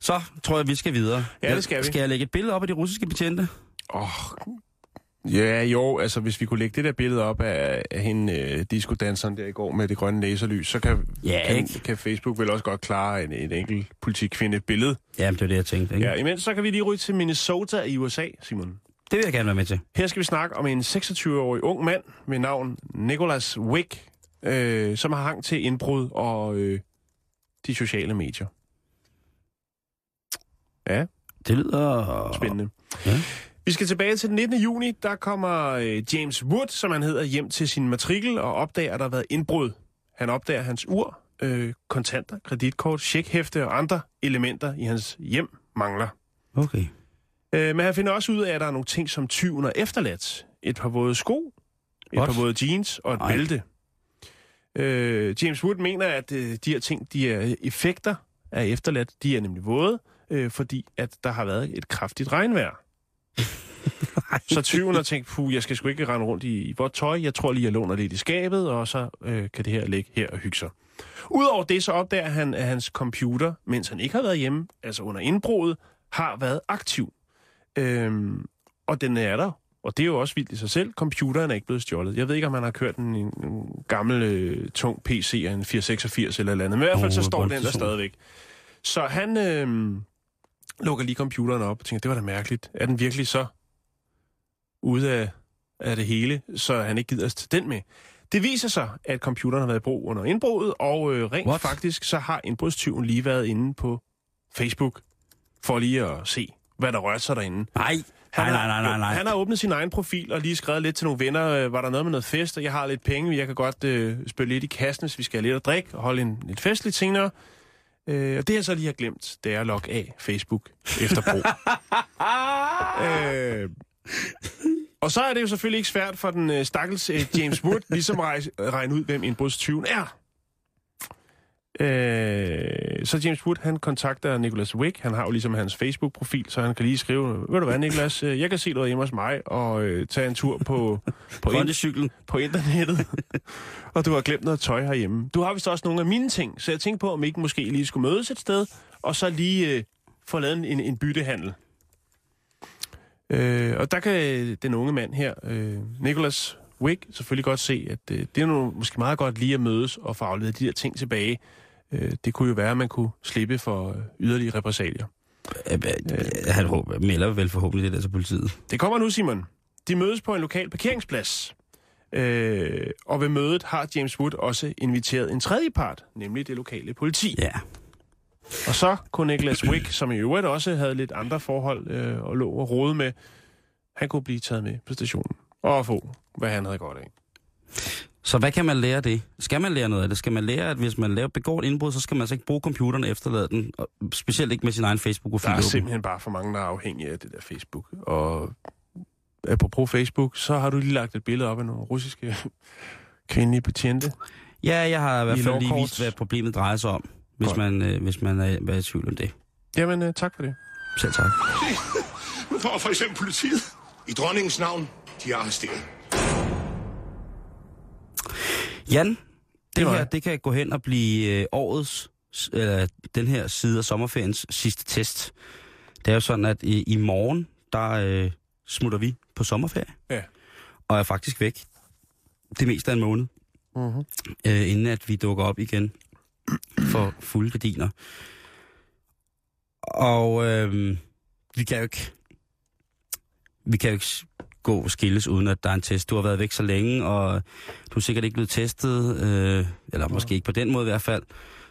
Så tror jeg, vi skal videre. Ja, det skal vi. Skal jeg lægge et billede op af de russiske betjente? Åh, ja, jo, altså hvis vi kunne lægge det der billede op af, af hende, øh, discodanseren der i går med det grønne laserlys, så kan, Ja, kan, ikke? kan Facebook vel også godt klare en, en enkelt politikvinde billede. Jamen, det er det, jeg tænkte. Ikke? Ja, imens så kan vi lige ryge til Minnesota i USA, Simon. Det vil jeg gerne være med til. Her skal vi snakke om en 26-årig ung mand med navn Nicholas Wick, øh, som har hang til indbrud og øh, de sociale medier. Ja, Det lyder... spændende. Ja. Vi skal tilbage til den 19. juni. Der kommer øh, James Wood, som han hedder, hjem til sin matrikel og opdager, at der har været indbrud. Han opdager hans ur, øh, kontanter, kreditkort, checkhæfte og andre elementer i hans hjem mangler. Okay. Øh, men han finder også ud af, at der er nogle ting, som tyven har efterladt. Et par våde sko, et What? par våde jeans og et Ej. bælte. Øh, James Wood mener, at øh, de her ting, de er effekter er efterladt. De er nemlig våde, øh, fordi at der har været et kraftigt regnvejr. så tyven har tænkt, puh, jeg skal sgu ikke rende rundt i, i vort tøj. Jeg tror lige, jeg låner lidt i skabet, og så øh, kan det her ligge her og hygge sig. Udover det, så opdager han, at hans computer, mens han ikke har været hjemme, altså under indbruddet, har været aktiv. Øhm, og den er der. Og det er jo også vildt i sig selv. Computeren er ikke blevet stjålet. Jeg ved ikke, om han har kørt en, en, gammel, øh, tung PC af en 486 eller et eller andet. Men i hvert fald så står den der stadigvæk. Så han øh, lukker lige computeren op og tænker, det var da mærkeligt. Er den virkelig så ude af, af det hele, så han ikke gider at tage den med? Det viser sig, at computeren har været i brug under indbruddet, og øh, rent What? faktisk så har indbrudstyven lige været inde på Facebook for lige at se, hvad der rørte sig derinde. Nej, nej, nej, nej, nej, nej. Han har åbnet sin egen profil og lige skrevet lidt til nogle venner. Øh, Var der noget med noget fest, og jeg har lidt penge, jeg kan godt øh, spille lidt i kassen, hvis vi skal have lidt at drikke og holde en, lidt fest lidt senere. Øh, og det jeg så lige har glemt, det er at logge af Facebook efter brug. øh, og så er det jo selvfølgelig ikke svært for den øh, stakkels øh, James Wood ligesom at regne ud, hvem indbrudstyven er. Øh, så James Wood, han kontakter Nicholas Wick. Han har jo ligesom hans Facebook-profil, så han kan lige skrive, ved du hvad, Nicholas, øh, jeg kan se noget hjemme hos mig, og øh, tage en tur på, på, in- Grøntecyklen. på internettet. og du har glemt noget tøj herhjemme. Du har vist også nogle af mine ting, så jeg tænkte på, om I ikke måske lige skulle mødes et sted, og så lige øh, få lavet en, en byttehandel. Øh, og der kan den unge mand her, øh, Nicholas Wick, selvfølgelig godt se, at øh, det er nu måske meget godt lige at mødes og få afleveret de der ting tilbage. Øh, det kunne jo være, at man kunne slippe for øh, yderligere repressalier. Øh, Han håber- melder vel forhåbentlig det der til politiet. Det kommer nu, Simon. De mødes på en lokal parkeringsplads. Øh, og ved mødet har James Wood også inviteret en tredje part, nemlig det lokale politi. Ja. Og så kunne Nicholas Wick, som i øvrigt også havde lidt andre forhold øh, og lå og rode med, han kunne blive taget med på stationen og få, hvad han havde godt af. Så hvad kan man lære af det? Skal man lære noget af det? Skal man lære, at hvis man laver, begår et indbrud, så skal man altså ikke bruge computeren og efterlade den? Og specielt ikke med sin egen Facebook-profil. Der er simpelthen bare for mange, der er afhængige af det der Facebook. Og apropos Facebook, så har du lige lagt et billede op af nogle russiske kvindelige betjente. Ja, jeg har i hvert fald lige lovkort. vist, hvad problemet drejer sig om, hvis Godt. man, øh, hvis man er, er i tvivl om det. Jamen, øh, tak for det. Selv tak. Nu kommer for eksempel politiet. I dronningens navn, de er arresteret. Jan, det, Det her det kan gå hen og blive øh, årets, øh, den her side af sommerferiens sidste test. Det er jo sådan, at i, i morgen, der øh, smutter vi på sommerferie. Ja. Og er faktisk væk det meste af en måned, Mm-hmm. øh, inden at vi dukker op igen for fulde gardiner. Og øh, vi kan jo ikke, vi kan jo ikke gå skilles, uden at der er en test. Du har været væk så længe, og du er sikkert ikke blevet testet, øh, eller måske ikke på den måde i hvert fald.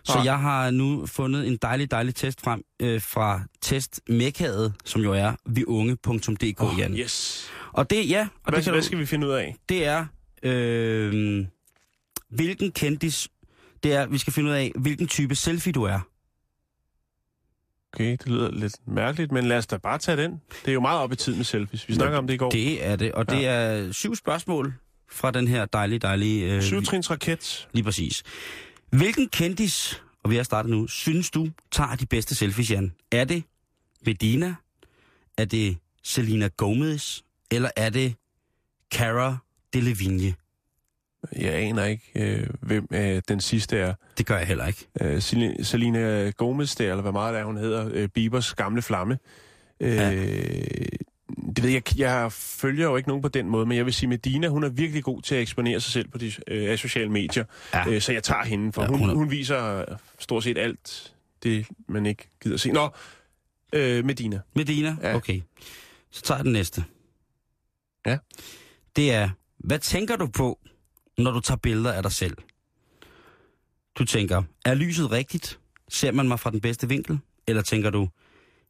Så jeg har nu fundet en dejlig, dejlig test frem øh, fra testmekkaet, som jo er viunge.dk, oh, Jan. Yes. Og det, ja, og Hvad, det, hvad skal vi finde ud af? det er, øh, hvilken kendis, det er, vi skal finde ud af, hvilken type selfie du er. Okay, det lyder lidt mærkeligt, men lad os da bare tage den. Det er jo meget op i tid med selfies. Vi snakker om det i går. Det er det, og det er syv spørgsmål fra den her dejlige, dejlige... Øh, Syvtrins raket. Lige præcis. Hvilken kendis, og vi har startet nu, synes du tager de bedste selfies, Jan? Er det Medina? Er det Selena Gomez? Eller er det Cara Delevingne? Jeg aner ikke, øh, hvem øh, den sidste er. Det gør jeg heller ikke. Øh, Sel- Selena Gomez der, eller hvad meget det er, hun hedder. Øh, Bibers gamle flamme. Øh, Ja. Det ved jeg, jeg følger jo ikke nogen på den måde, men jeg vil sige, Medina, hun er virkelig god til at eksponere sig selv på de øh, sociale medier. Ja. Øh, så jeg tager hende, for Ja, hun, hun hun viser stort set alt det, man ikke gider se. Nå, øh, Medina. Medina? Ja. Okay. Så tager jeg den næste. Ja. Det er, hvad tænker du på, når du tager billeder af dig selv? Du tænker, er lyset rigtigt? Ser man mig fra den bedste vinkel? Eller tænker du,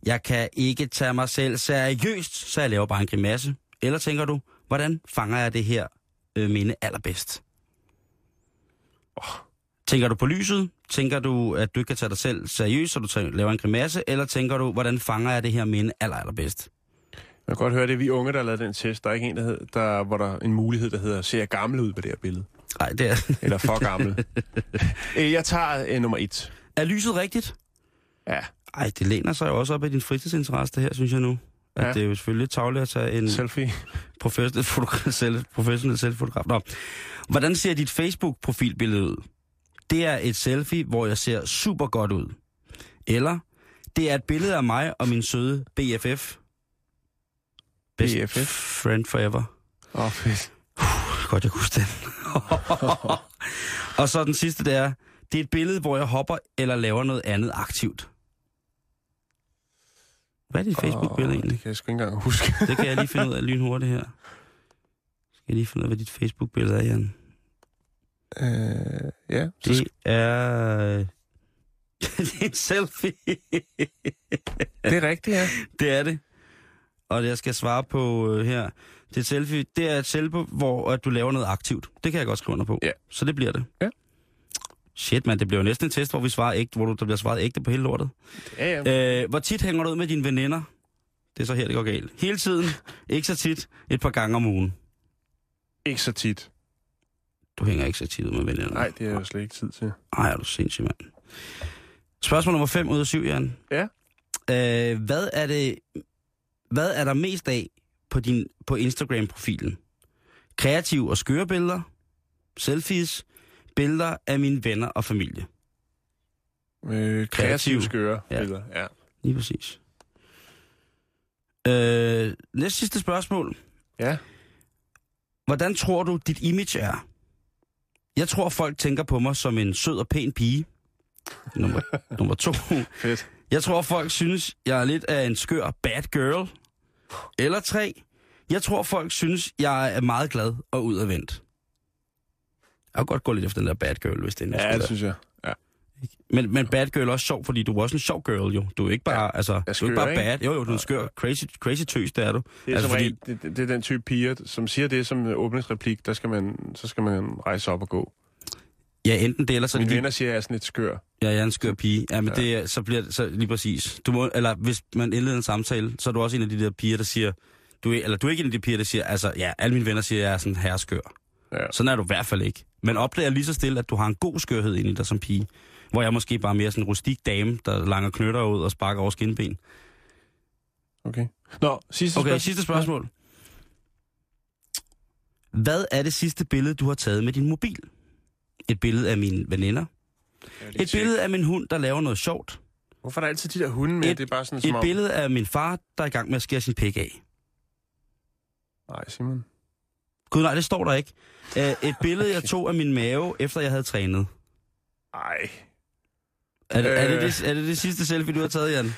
jeg kan ikke tage mig selv seriøst, så jeg laver bare en grimasse? Eller tænker du, hvordan fanger jeg det her øh, minde allerbedst? Tænker du på lyset? Tænker du, at du ikke kan tage dig selv seriøst, så du laver en grimasse? Eller tænker du, hvordan fanger jeg det her minde aller, allerbedst? Jeg kan godt høre, det er vi unge, der har lavet den test. Der er ikke en, der, hed, der hvor der er en mulighed, der hedder, ser jeg gammel ud på det her billede? Nej, det er... Eller for gammel. Øh, jeg tager øh, nummer et. Er lyset rigtigt? Ja. Ej, det læner sig jo også op af din fritidsinteresse, det her, synes jeg nu. At Ja. det er jo selvfølgelig tavligt at tage en Selfie. professionel, fotogra- selv, professionel selvfotograf. Nå. Hvordan ser dit Facebook-profilbillede ud? Det er et selfie, hvor jeg ser super godt ud. Eller det er et billede af mig og min søde BFF. Best BFF? Friend Forever. Åh, oh, fedt. Godt, jeg kunne huske den. og så den sidste, det er, det er et billede, hvor jeg hopper eller laver noget andet aktivt. Hvad er dit Facebook-billede Åh, egentlig? Det kan jeg sgu ikke engang huske. Det kan jeg lige finde ud af lynhurtigt her. Skal jeg lige finde ud af, hvad dit Facebook-billede er, Jan? øh, ja, Det er... det er en selfie. det er rigtigt, ja. det er det. Og jeg skal svare på øh, her. Det er et selfie. Det er et selfie, hvor at du laver noget aktivt. Det kan jeg godt skrive under på. Ja. Så det bliver det. Ja. Shit, man, det bliver jo næsten en test, hvor vi svarer ægte, hvor du, der bliver svaret ægte på hele lortet. Ja, ja. Øh, hvor tit hænger du ud med dine veninder? Det er så her, det går galt. Hele tiden. Ikke så tit. Et par gange om ugen. Ikke så tit. Du hænger ikke så tit ud med veninder. Nej, det er jo slet ikke tid til. Ej, er du sindssyg, mand. Spørgsmål nummer 5 ud af 7, Jan. Ja. Øh, hvad er det... Hvad er der mest af på, din, på Instagram-profilen? Kreative og skøre billeder? Selfies? Billeder af mine venner og familie? Øh, Kreativ. kreative skøre Ja. billeder. Ja. Lige præcis. Øh, næste sidste spørgsmål. Ja. Hvordan tror du, dit image er? Jeg tror, folk tænker på mig som en sød og pæn pige. Nummer, nummer to. Fedt. Jeg tror, folk synes, jeg er lidt af en skør bad girl. Eller tre. Jeg tror, folk synes, jeg er meget glad og udadvendt. Jeg kan godt gå lidt efter den der bad girl, hvis det er Ja, det synes jeg. Ja. men, men bad girl er også sjov, fordi du er også en sjov girl, jo. Du er ikke bare, ja, altså, du er skør, ikke bare ikke? bad. Jo, jo, du er en skør, crazy, crazy tøs, det er du. Det er, altså, fordi, det, det er den type piger, som siger det som åbningsreplik, der skal man, så skal man rejse op og gå. Ja, enten det, eller så Mine venner siger, at jeg er sådan lidt skør. Ja, jeg er en skør pige. Ja, men ja. det så bliver så lige præcis. Du må, eller hvis man indleder en samtale, så er du også en af de der piger, der siger, du er, eller du er ikke en af de piger, der siger, altså ja, alle mine venner siger, at jeg er sådan herskør. Ja. Sådan er du i hvert fald ikke. Men opdager lige så stille, at du har en god skørhed inde i dig som pige. Hvor jeg måske bare er mere sådan en rustik dame, der langer knytter ud og sparker over skinben. Okay. Nå, sidste Okay, spørgsmål. sidste spørgsmål. Hvad er det sidste billede, du har taget med din mobil? Et billede af mine veninder? Ja, Et tjek. billede af min hund, der laver noget sjovt? Hvorfor er der altid de der hunde med? Et- det er bare sådan, som Et om... billede af min far, der er i gang med at skære sin pik af? Nej, Simon. Gud nej, det står der ikke. Uh, et billede, jeg tog af min mave, efter jeg havde trænet. Nej. Er det, er, det Øh. det, er det det sidste selfie, du har taget, Jan?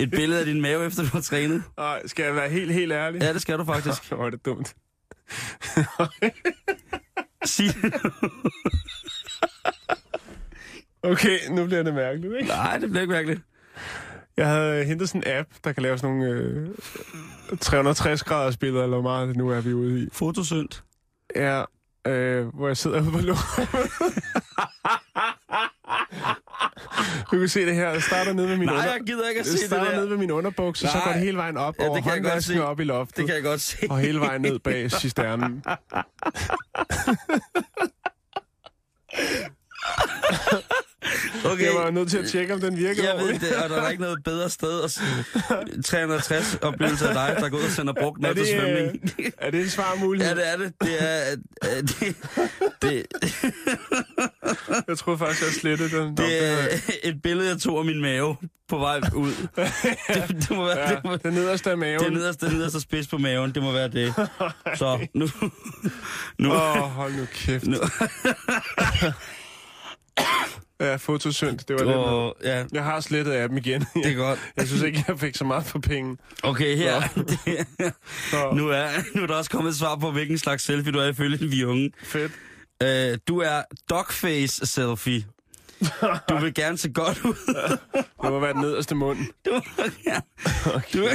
Et billede af din mave, efter du har trænet? Nej, skal jeg være helt, helt ærlig? Ja, det skal du faktisk. Hvor er det dumt. Sig Okay, nu bliver det mærkeligt, ikke? Nej, det bliver ikke mærkeligt. Jeg havde hentet sådan en app, der kan lave sådan nogle øh, 360 graders billeder, eller hvor meget det nu er, vi er ude i. Fotosynd. Ja, øh, hvor jeg sidder ude på låget. du kan se det her. Jeg starter nede med min Nej, under... jeg gider ikke at se det starter der. nede ved min underbukser, så går det hele vejen op Ja, over godt håndvasken og op i loftet. Det kan jeg godt se. Og hele vejen ned bag cisternen. Okay. Jeg var nødt til at tjekke, om den virker Jeg ved det, og der er ikke noget bedre sted at se 360 oplevelser af dig, der går ud og sender brugt noget til det, svømning. øh, er det en svarmulighed? Ja, det er det. Det er... øh, Det, det, Jeg troede faktisk, jeg slettede den. Det er det et billede, jeg tog af min mave på vej ud. Det, det må være... ja, Det, må, den nederste af maven. det nederste, det nederste spids på maven, det må være det. Så nu... nu Åh, oh, hold nu kæft. Nu. Ja, fotosynd, det var det. og, ja, Jeg har slettet appen igen. det er godt. Jeg synes ikke, jeg fik så meget for penge. Okay, her. Det, nu, er, nu er der også kommet et svar på, hvilken slags selfie du er ifølge vi unge. fedt. Uh, du er dogface selfie. Du vil gerne se godt ud. Det må være den nederste mund. Du vil gerne... Du...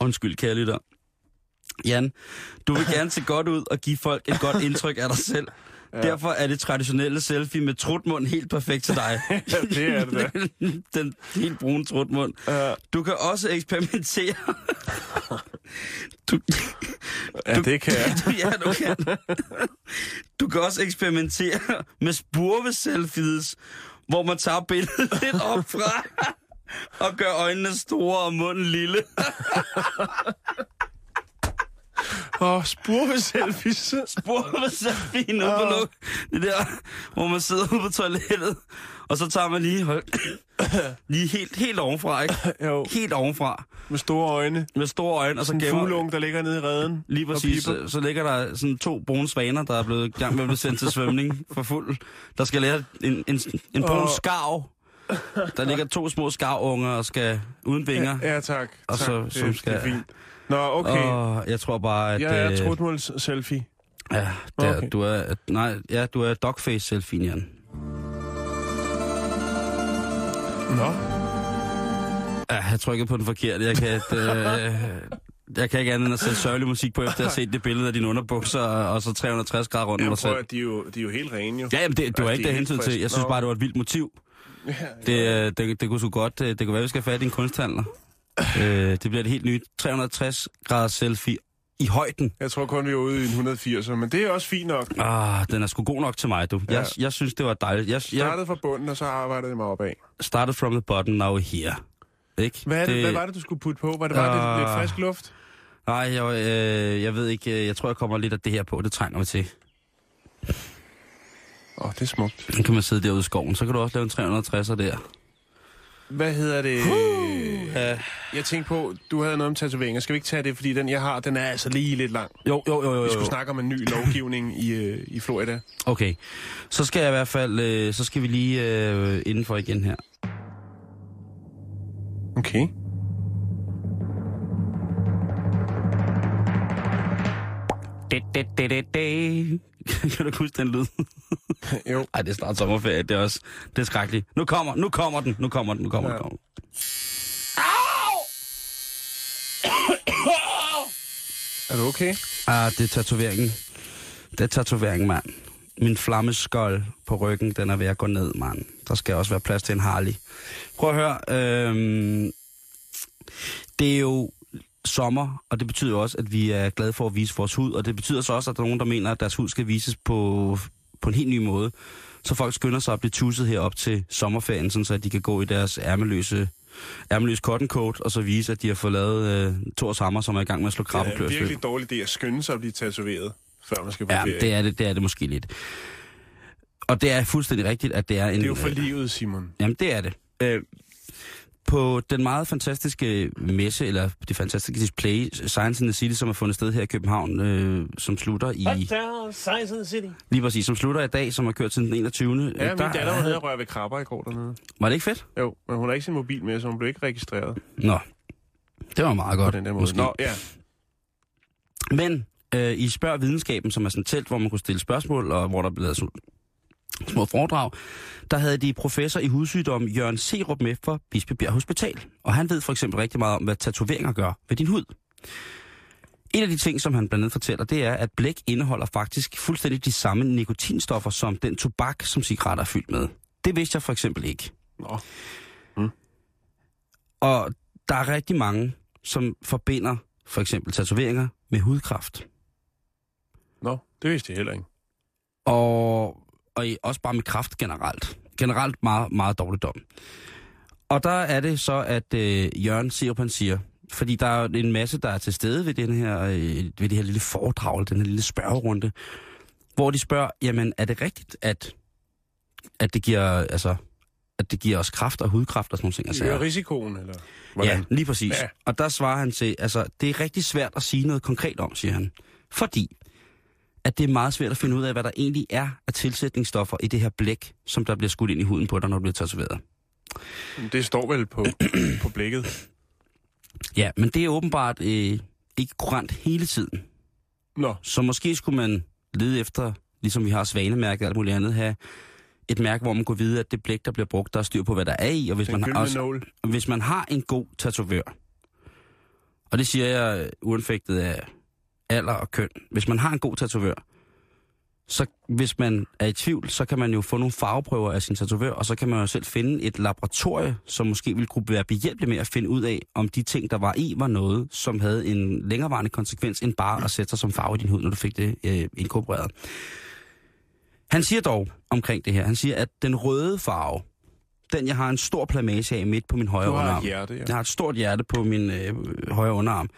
Undskyld, kære lytter. Jan, du vil gerne se godt ud og give folk et godt indtryk af dig selv. Ja. Derfor er det traditionelle selfie med trutmund helt perfekt til dig. Ja, det er det den, den helt brune trutmund. Ja. Du kan også eksperimentere. Du, Ja, det kan jeg. du, ja, du kan. Du kan også eksperimentere med spurve-selfies, hvor man tager billedet lidt op fra. og gør øjnene store og munden lille. Åh, spurve selfies. Spor med selfien ude på luk. Det der, hvor man sidder ude på toilettet. Og så tager man lige, hold, lige helt, helt ovenfra, ikke? Jo, Helt ovenfra. med store øjne. Med store øjne, og så gemmer... fugleunge, der ligger nede i redden. Lige og præcis. Så, så ligger der sådan to brune svaner, der er blevet gang med at blive sendt til svømning for fuld. Der skal lære en, en, en brun Og- skarv. Der ligger to små skarvunger og skal uden vinger. Ja, tak. Og tak. så- det, som det skal- er fint. Nå, okay. Og jeg tror bare, at... jeg er øh, trutmuls selfie. Ja, der, Okay. du er... Nej, ja, du er dogface selfie, Jan. Nå, Ja, jeg trykkede på den forkerte. Jeg kan, et, øh, jeg kan ikke andet end at sætte sørgelig musik på, efter at have set det billede af dine underbukser, og så 360 grader rundt om dig selv. at de er jo, de er jo helt rene jo. Ja, jamen det, det var Altså, ikke de det hensyn til. Jeg synes bare, det var et vildt motiv. Det, øh, det, det kunne så godt, øh, det kunne være, vi skal have fat i en kunsthandler. Øh, det bliver et helt nyt 360 grader selfie i højden. Jeg tror kun, vi er ude i en 180, men det er også fint nok. Ah, den er sgu god nok til mig, du. Jeg, Ja. jeg synes, det var dejligt. Jeg, jeg Startede fra bunden, og så arbejdede jeg mig opad. started from the bottom, now here. Ikke? Hvad, er det, hvad var det, du skulle putte på? Var det bare Ah. lidt, lidt frisk luft? Nej, jeg, øh, jeg ved ikke. øh, Jeg tror, jeg kommer lidt af det her på. Det trænger vi til. Åh, oh, det er smukt. Så kan man sidde derude i skoven. Så kan du også lave en 360'er der. Hvad hedder det? Ja. Jeg tænkte på, du havde noget om tatoveringer. Skal vi ikke tage det, fordi den, jeg har, den er altså lige lidt lang. Jo, jo, jo, jo. Vi jo. skulle snakke om en ny lovgivning i, øh, i Florida. Okay. Så skal jeg i hvert fald... Øh, så skal vi lige øh, indenfor igen her. Okay. Det, det, det, det, det. kan du huske den lyd? Jo. Ej, det er snart sommerferie. Det er også... Det er skrækkeligt. Nu kommer, nu kommer den. Nu kommer den. Nu kommer Ja. den. Kommer. Er du okay? Ah, det er tatoveringen. Det er tatoveringen, mand. Min flammeskold på ryggen, den er ved at gå ned, mand. Der skal også være plads til en Harley. Prøv at høre. Øhm, det er jo sommer, og det betyder jo også, at vi er glade for at vise vores hud, og det betyder så også, at der er nogen, der mener, at deres hud skal vises på, på en helt ny måde. Så folk skynder sig at blive tusset herop til sommerferien, sådan så at de kan gå i deres ærmeløse, ærmeløse cotton coat, og så vise, at de har fået lavet øh, Thors Hammer, som er i gang med at slå Det er en virkelig dårlig idé at skynde sig at blive tatoveret, før man skal på Ja, ferie. det er det, det er det måske lidt. Og det er fuldstændig rigtigt, at det er en... det er jo for øh, livet, Simon. Jamen, det er det. Øh, på den meget fantastiske messe, eller det fantastiske display, Science in the City, som er fundet sted her i København, øh, som slutter i... Science in the City. Lige præcis, som slutter i dag, som har kørt til den 21. Ja, Øh, min der datter var nede og røre ved krabber i går dernede. Var det ikke fedt? Jo, men hun har ikke sin mobil med, så hun blev ikke registreret Nå, det var meget på godt. den der måde. måske. Nå, ja. Men øh, i Spørg Videnskaben, som er sådan et telt, hvor man kunne stille spørgsmål, og hvor der blev lavet små foredrag, der havde de professor i hudsygdom Jørgen Serup med fra Bispebjerg Hospital. Og han ved for eksempel rigtig meget om, hvad tatoveringer gør ved din hud. En af de ting, som han blandt andet fortæller, det er, at blæk indeholder faktisk fuldstændig de samme nikotinstoffer, som den tobak, som cigaretter er fyldt med. Det vidste jeg for eksempel ikke. Nå. Og der er rigtig mange, som forbinder for eksempel tatoveringer med hudkræft. Nå, det vidste jeg heller ikke. Og, og i- også bare med kraft generelt. Generelt meget, meget dårligdom. Og der er det så, at øh, Jørgen Sirup, han siger, fordi der er en masse, der er til stede ved, den her, øh, ved det her lille foredrag, den her lille spørgerunde, hvor de spørger, jamen er det rigtigt, at, at det giver, altså, at det giver os kraft og hudkræft og sådan nogle ting? Altså, Det er risikoen, eller Ja, hvordan? lige præcis. Ja. Ja. Og der svarer han til, altså, det er rigtig svært at sige noget konkret om, siger han. Fordi, at det er meget svært at finde ud af, hvad der egentlig er af tilsætningsstoffer i det her blæk, som der bliver skudt ind i huden på dig, når du bliver tatoveret. Det står vel på, på blikket. Ja, men det er åbenbart øh, ikke kurant hele tiden. Nå, Så måske skulle man lede efter, ligesom vi har svanemærket og alt muligt andet, have et mærke, hvor man kunne vide, at det blæk, der bliver brugt, der er styr på, hvad der er i. Og hvis, den man har, også, nål. hvis man har en god tatovør, og det siger jeg uanfægtet af alder og køn, hvis man har en god tatovør, så hvis man er i tvivl, så kan man jo få nogle farveprøver af sin tatovør, og så kan man jo selv finde et laboratorie, som måske ville kunne være behjælpelig med at finde ud af, om de ting, der var i, var noget, som havde en længerevarende konsekvens, end bare at sætte sig som farve i din hud, når du fik det øh, inkorporeret. Han siger dog omkring det her, han siger, at den røde farve, den jeg har en stor plamage af midt på min højre underarm. hjerte, ja. Jeg har et stort hjerte på min øh, højre underarm.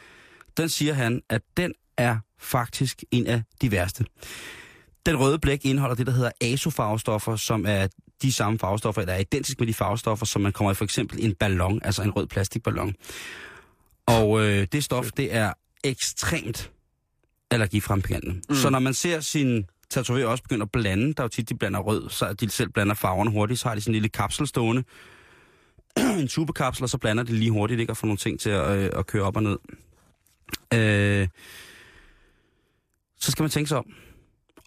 Den siger han, at den er faktisk en af de værste. Den røde blæk indeholder det, der hedder azofarvestoffer, som er de samme farvestoffer, der er identisk med de farvestoffer, som man kommer i for eksempel en ballon, altså en rød plastikballon. Og øh, det stof, det er ekstremt allergifremkaldende. Mm. Så når man ser sin tatovør også begynde at blande, der er jo tit, de blander rød, så de selv blander farverne hurtigt, så har de sådan en lille kapsel stående, en tubekapsel, og så blander de lige hurtigt, ikke, og får nogle ting til at, øh, at køre op og ned. Øh, så skal man tænke sig om.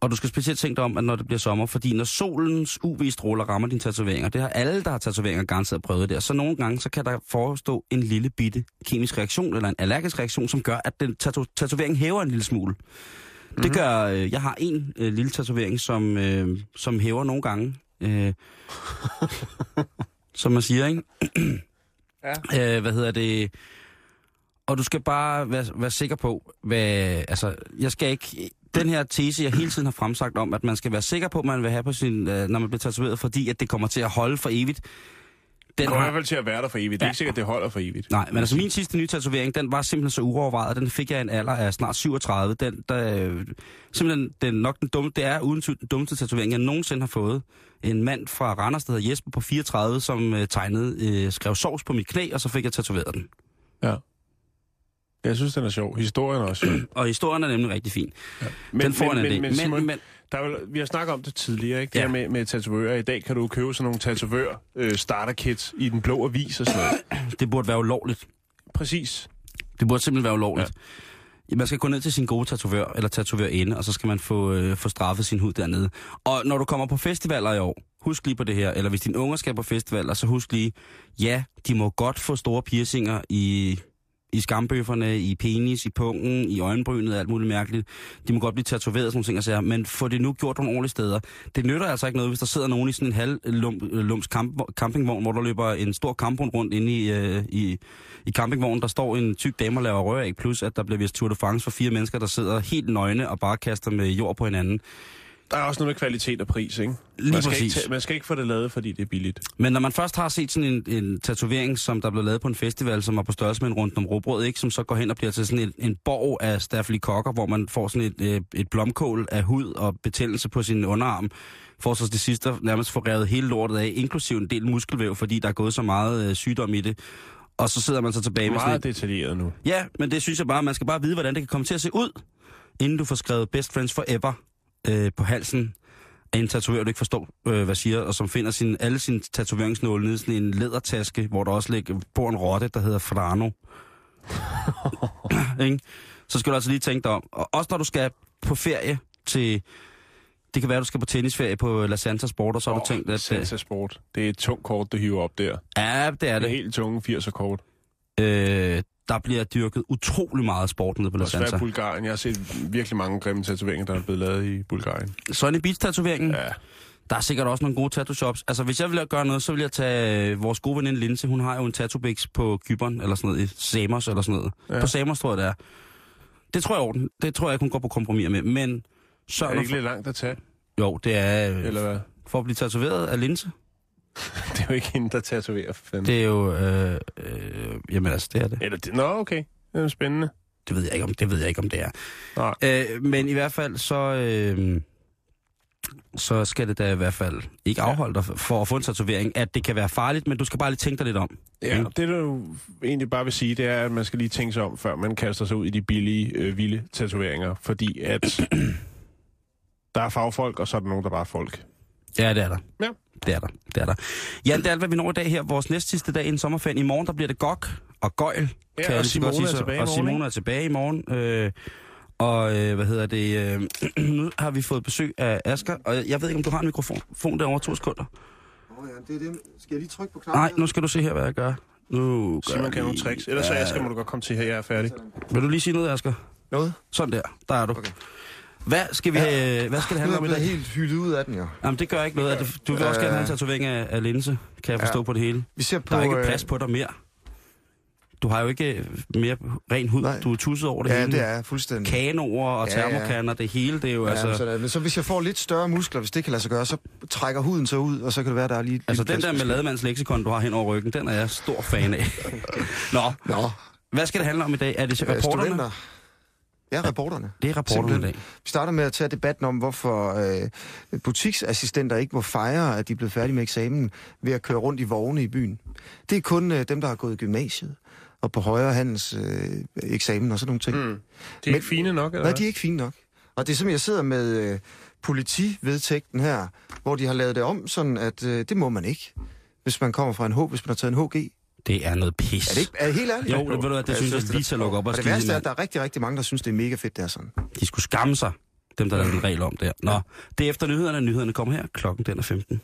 Og du skal specielt tænke dig om, at når det bliver sommer, fordi når solens UV-stråler rammer dine tatoveringer, det har alle, der har tatoveringer, garanteret prøvet der, så nogle gange, så kan der forestå en lille bitte kemisk reaktion, eller en allergisk reaktion, som gør, at den tato- tatovering hæver en lille smule. Mm-hmm. Det gør, øh, jeg har en øh, lille tatovering, som, øh, som hæver nogle gange. Øh, som man siger, ikke? ja. øh, hvad hedder det? Og du skal bare være, være sikker på, hvad, altså, jeg skal ikke, den her tese, jeg hele tiden har fremsagt om, at man skal være sikker på, at man vil have på sin, øh, når man bliver tatoveret, fordi at det kommer til at holde for evigt. Den kommer i hvert fald til at være der for evigt. Det er Ja. ikke sikkert, det holder for evigt. nej, men altså min sidste nye tatovering, den var simpelthen så uovervejet, den fik jeg i en alder af snart 37. Den, der, øh, simpelthen, den, nok den dumme, det er uden tvivl den dummeste tatovering, jeg nogensinde har fået. En mand fra Randers, der hedder Jesper på 34, som øh, tegnede, øh, skrev sovs på mit knæ, og så fik jeg tatoveret den. Ja. Jeg synes, den er sjov. Historien er også sjov. Og historien er nemlig rigtig fin. Ja. den får men, en men, det. men, Men, Simon, men, der er vel, vi har snakket om det tidligere, ikke? Det Ja. her med, med tatovører. I dag kan du købe sådan nogle tatovør øh, starter kits i den blå avis og sådan noget. det burde være ulovligt. Præcis. Det burde simpelthen være ulovligt. Ja. Man skal gå ned til sin gode tatovør, eller tatovørinde, og så skal man få, øh, få straffet sin hud dernede. Og når du kommer på festivaler i år, husk lige på det her, eller hvis dine unger skal på festivaler, så husk lige, ja, de må godt få store piercinger i, i skambøfferne, i penis, i pungen, i øjenbrynet, alt muligt mærkeligt. De må godt blive tatoveret, sådan nogle ting, og sager, men få det nu gjort nogle ordentlige steder. Det nytter altså ikke noget, hvis der sidder nogen i sådan en halv øh, lum, lums camp, campingvogn, hvor der løber en stor kampvogn rundt inde i, øh, i, i campingvognen. Der står en tyk dame og laver røræg, plus at der bliver vist Tour de France for fire mennesker, der sidder helt nøgne og bare kaster med jord på hinanden. Der er også noget med kvalitet og pris, ikke? Lige man, skal præcis. ikke man skal ikke få det lavet, fordi det er billigt. Men når man først har set sådan en, en tatovering, som der blev lavet på en festival, som var på størrelse med en rundt om råbrød, ikke? som så går hen og bliver til sådan en, en borg af stafylokokker, hvor man får sådan et, øh, et blomkål af hud og betændelse på sin underarm, får så det sidste nærmest få revet hele lortet af, inklusiv en del muskelvæv, fordi der er gået så meget øh, sygdom i det. Og så sidder man så tilbage med sådan Meget et, detaljeret nu. Ja, men det synes jeg bare, man skal bare vide, hvordan det kan komme til at se ud, inden du får skrevet Best Friends Forever øh, på halsen af en tatovør, du ikke forstår, øh, hvad siger, og som finder sin, alle sine tatoveringsnåle nede i sådan en lædertaske, hvor der også ligger, bor en rotte, der hedder Frano. Ikke? Så skal du altså lige tænke dig om. Og også når du skal på ferie til... Det kan være, du skal på tennisferie på La Santa Sport, og så har du tænkt, at... øh, Salsa Sport. Det er et tungt kort, du hiver op der. Ja, det er Det er det. helt tunge 80'er kort. Øh, der bliver dyrket utrolig meget sport nede på La Også være Santa. Bulgarien. Jeg har set virkelig mange grimme tatoveringer, der er blevet lavet i Bulgarien. Sunny Beach-tatoveringen. Ja. Der er sikkert også nogle gode tattoo shops. Altså, hvis jeg ville gøre noget, så ville jeg tage øh, vores gode veninde Linse. Hun har jo en tattoo på Kyberen, eller sådan noget, i Samos eller sådan noget. Ja. På Samos, tror jeg, det er. Det tror jeg orden. Det tror jeg, hun går på kompromis med. Men så... Er det ikke lidt langt at tage, Jo, det er øh, eller hvad? for at blive tatoveret af Linse. Det er jo ikke hende, der tatoverer, for fanden. Det... Er jo... Øh, øh, jamen altså, det er det. Eller det... Nå, okay. Det er jo spændende. Det ved jeg ikke, om det ved jeg ikke, om det er. Nej. Øh, men i hvert fald, så... Øh, så skal det da i hvert fald ikke afholde dig for at få en tatovering, at det kan være farligt, men du skal bare lige tænke dig lidt om. Ja, Ikke? det du egentlig bare vil sige, det er, at man skal lige tænke sig om, før man kaster sig ud i de billige, øh, vilde tatoveringer. Fordi at der er fagfolk, og så er der nogen, der bare er folk. Ja, det er der. Ja. Det er der. Det er der. Ja, det er alt, hvad vi når i dag her. Vores næste sidste dag i en sommerferie. I morgen, der bliver det gok og gøjl. Ja, kan og Simone sige er tilbage i Og morgen, Simone er tilbage i morgen. Øh, og øh, hvad hedder det? Øh, nu har vi fået besøg af Asker, og jeg ved ikke, om du har en mikrofon Fon derovre to sekunder. Åh ja, det er det. Skal jeg lige trykke på knappen? Nej, nu skal du se her, hvad jeg gør. Nu gør Simon kan nogle tricks. Ellers så Asger, må du godt komme til her, jeg er færdig. Vil du lige sige noget, Asger? Noget? Sådan der. Der er du. Okay. Hvad skal, vi, ja. hvad skal det handle om er i jeg dag? blevet helt hyldet ud af den, jo. Jamen, det gør ikke noget. Du vil også Øh. gerne have en tatovering af, af linse, kan jeg forstå Ja. på det hele. Vi ser på... Der er ikke øh, plads på dig mere. Du har jo ikke øh, mere ren hud. Nej. Du er tusset over det Ja, hele. det er jeg fuldstændig. Kanoer og Ja, ja. termokanner, det hele, det er jo Ja, altså... så, der, så hvis jeg får lidt større muskler, hvis det kan lade sig gøre, så trækker huden sig ud, og så kan det være, der er lige... Altså den der med lademands leksikon, du har hen over ryggen, den er jeg stor fan af. Nå, Nå, hvad skal det handle om i dag? Er det øh, rapporterne? studenter. Ja, reporterne. Det er rapporterne i dag. Vi starter med at tage debatten om, hvorfor øh, butiksassistenter ikke må fejre, at de er blevet færdige med eksamen ved at køre rundt i vogne i byen. Det er kun øh, dem, der har gået i gymnasiet og på højere handels øh, eksamen og sådan nogle ting. Mm. De er Men- ikke fine nok, eller Nej, de er ikke fine nok. Og det er som jeg sidder med øh, politivedtægten her, hvor de har lavet det om, sådan at øh, det må man ikke, hvis man kommer fra en H, hvis man har taget en HG. Det er noget pis. Er det ikke er det helt ærligt? Jo, det, ved du det synes jeg lige til at lukke op og Og det værste er, at der er rigtig, rigtig mange, der synes, det er mega fedt, det er sådan. De skulle skamme sig, dem der lavede en regel om der. Nå, det er efter nyhederne. Nyhederne kommer her. Klokken den er 15.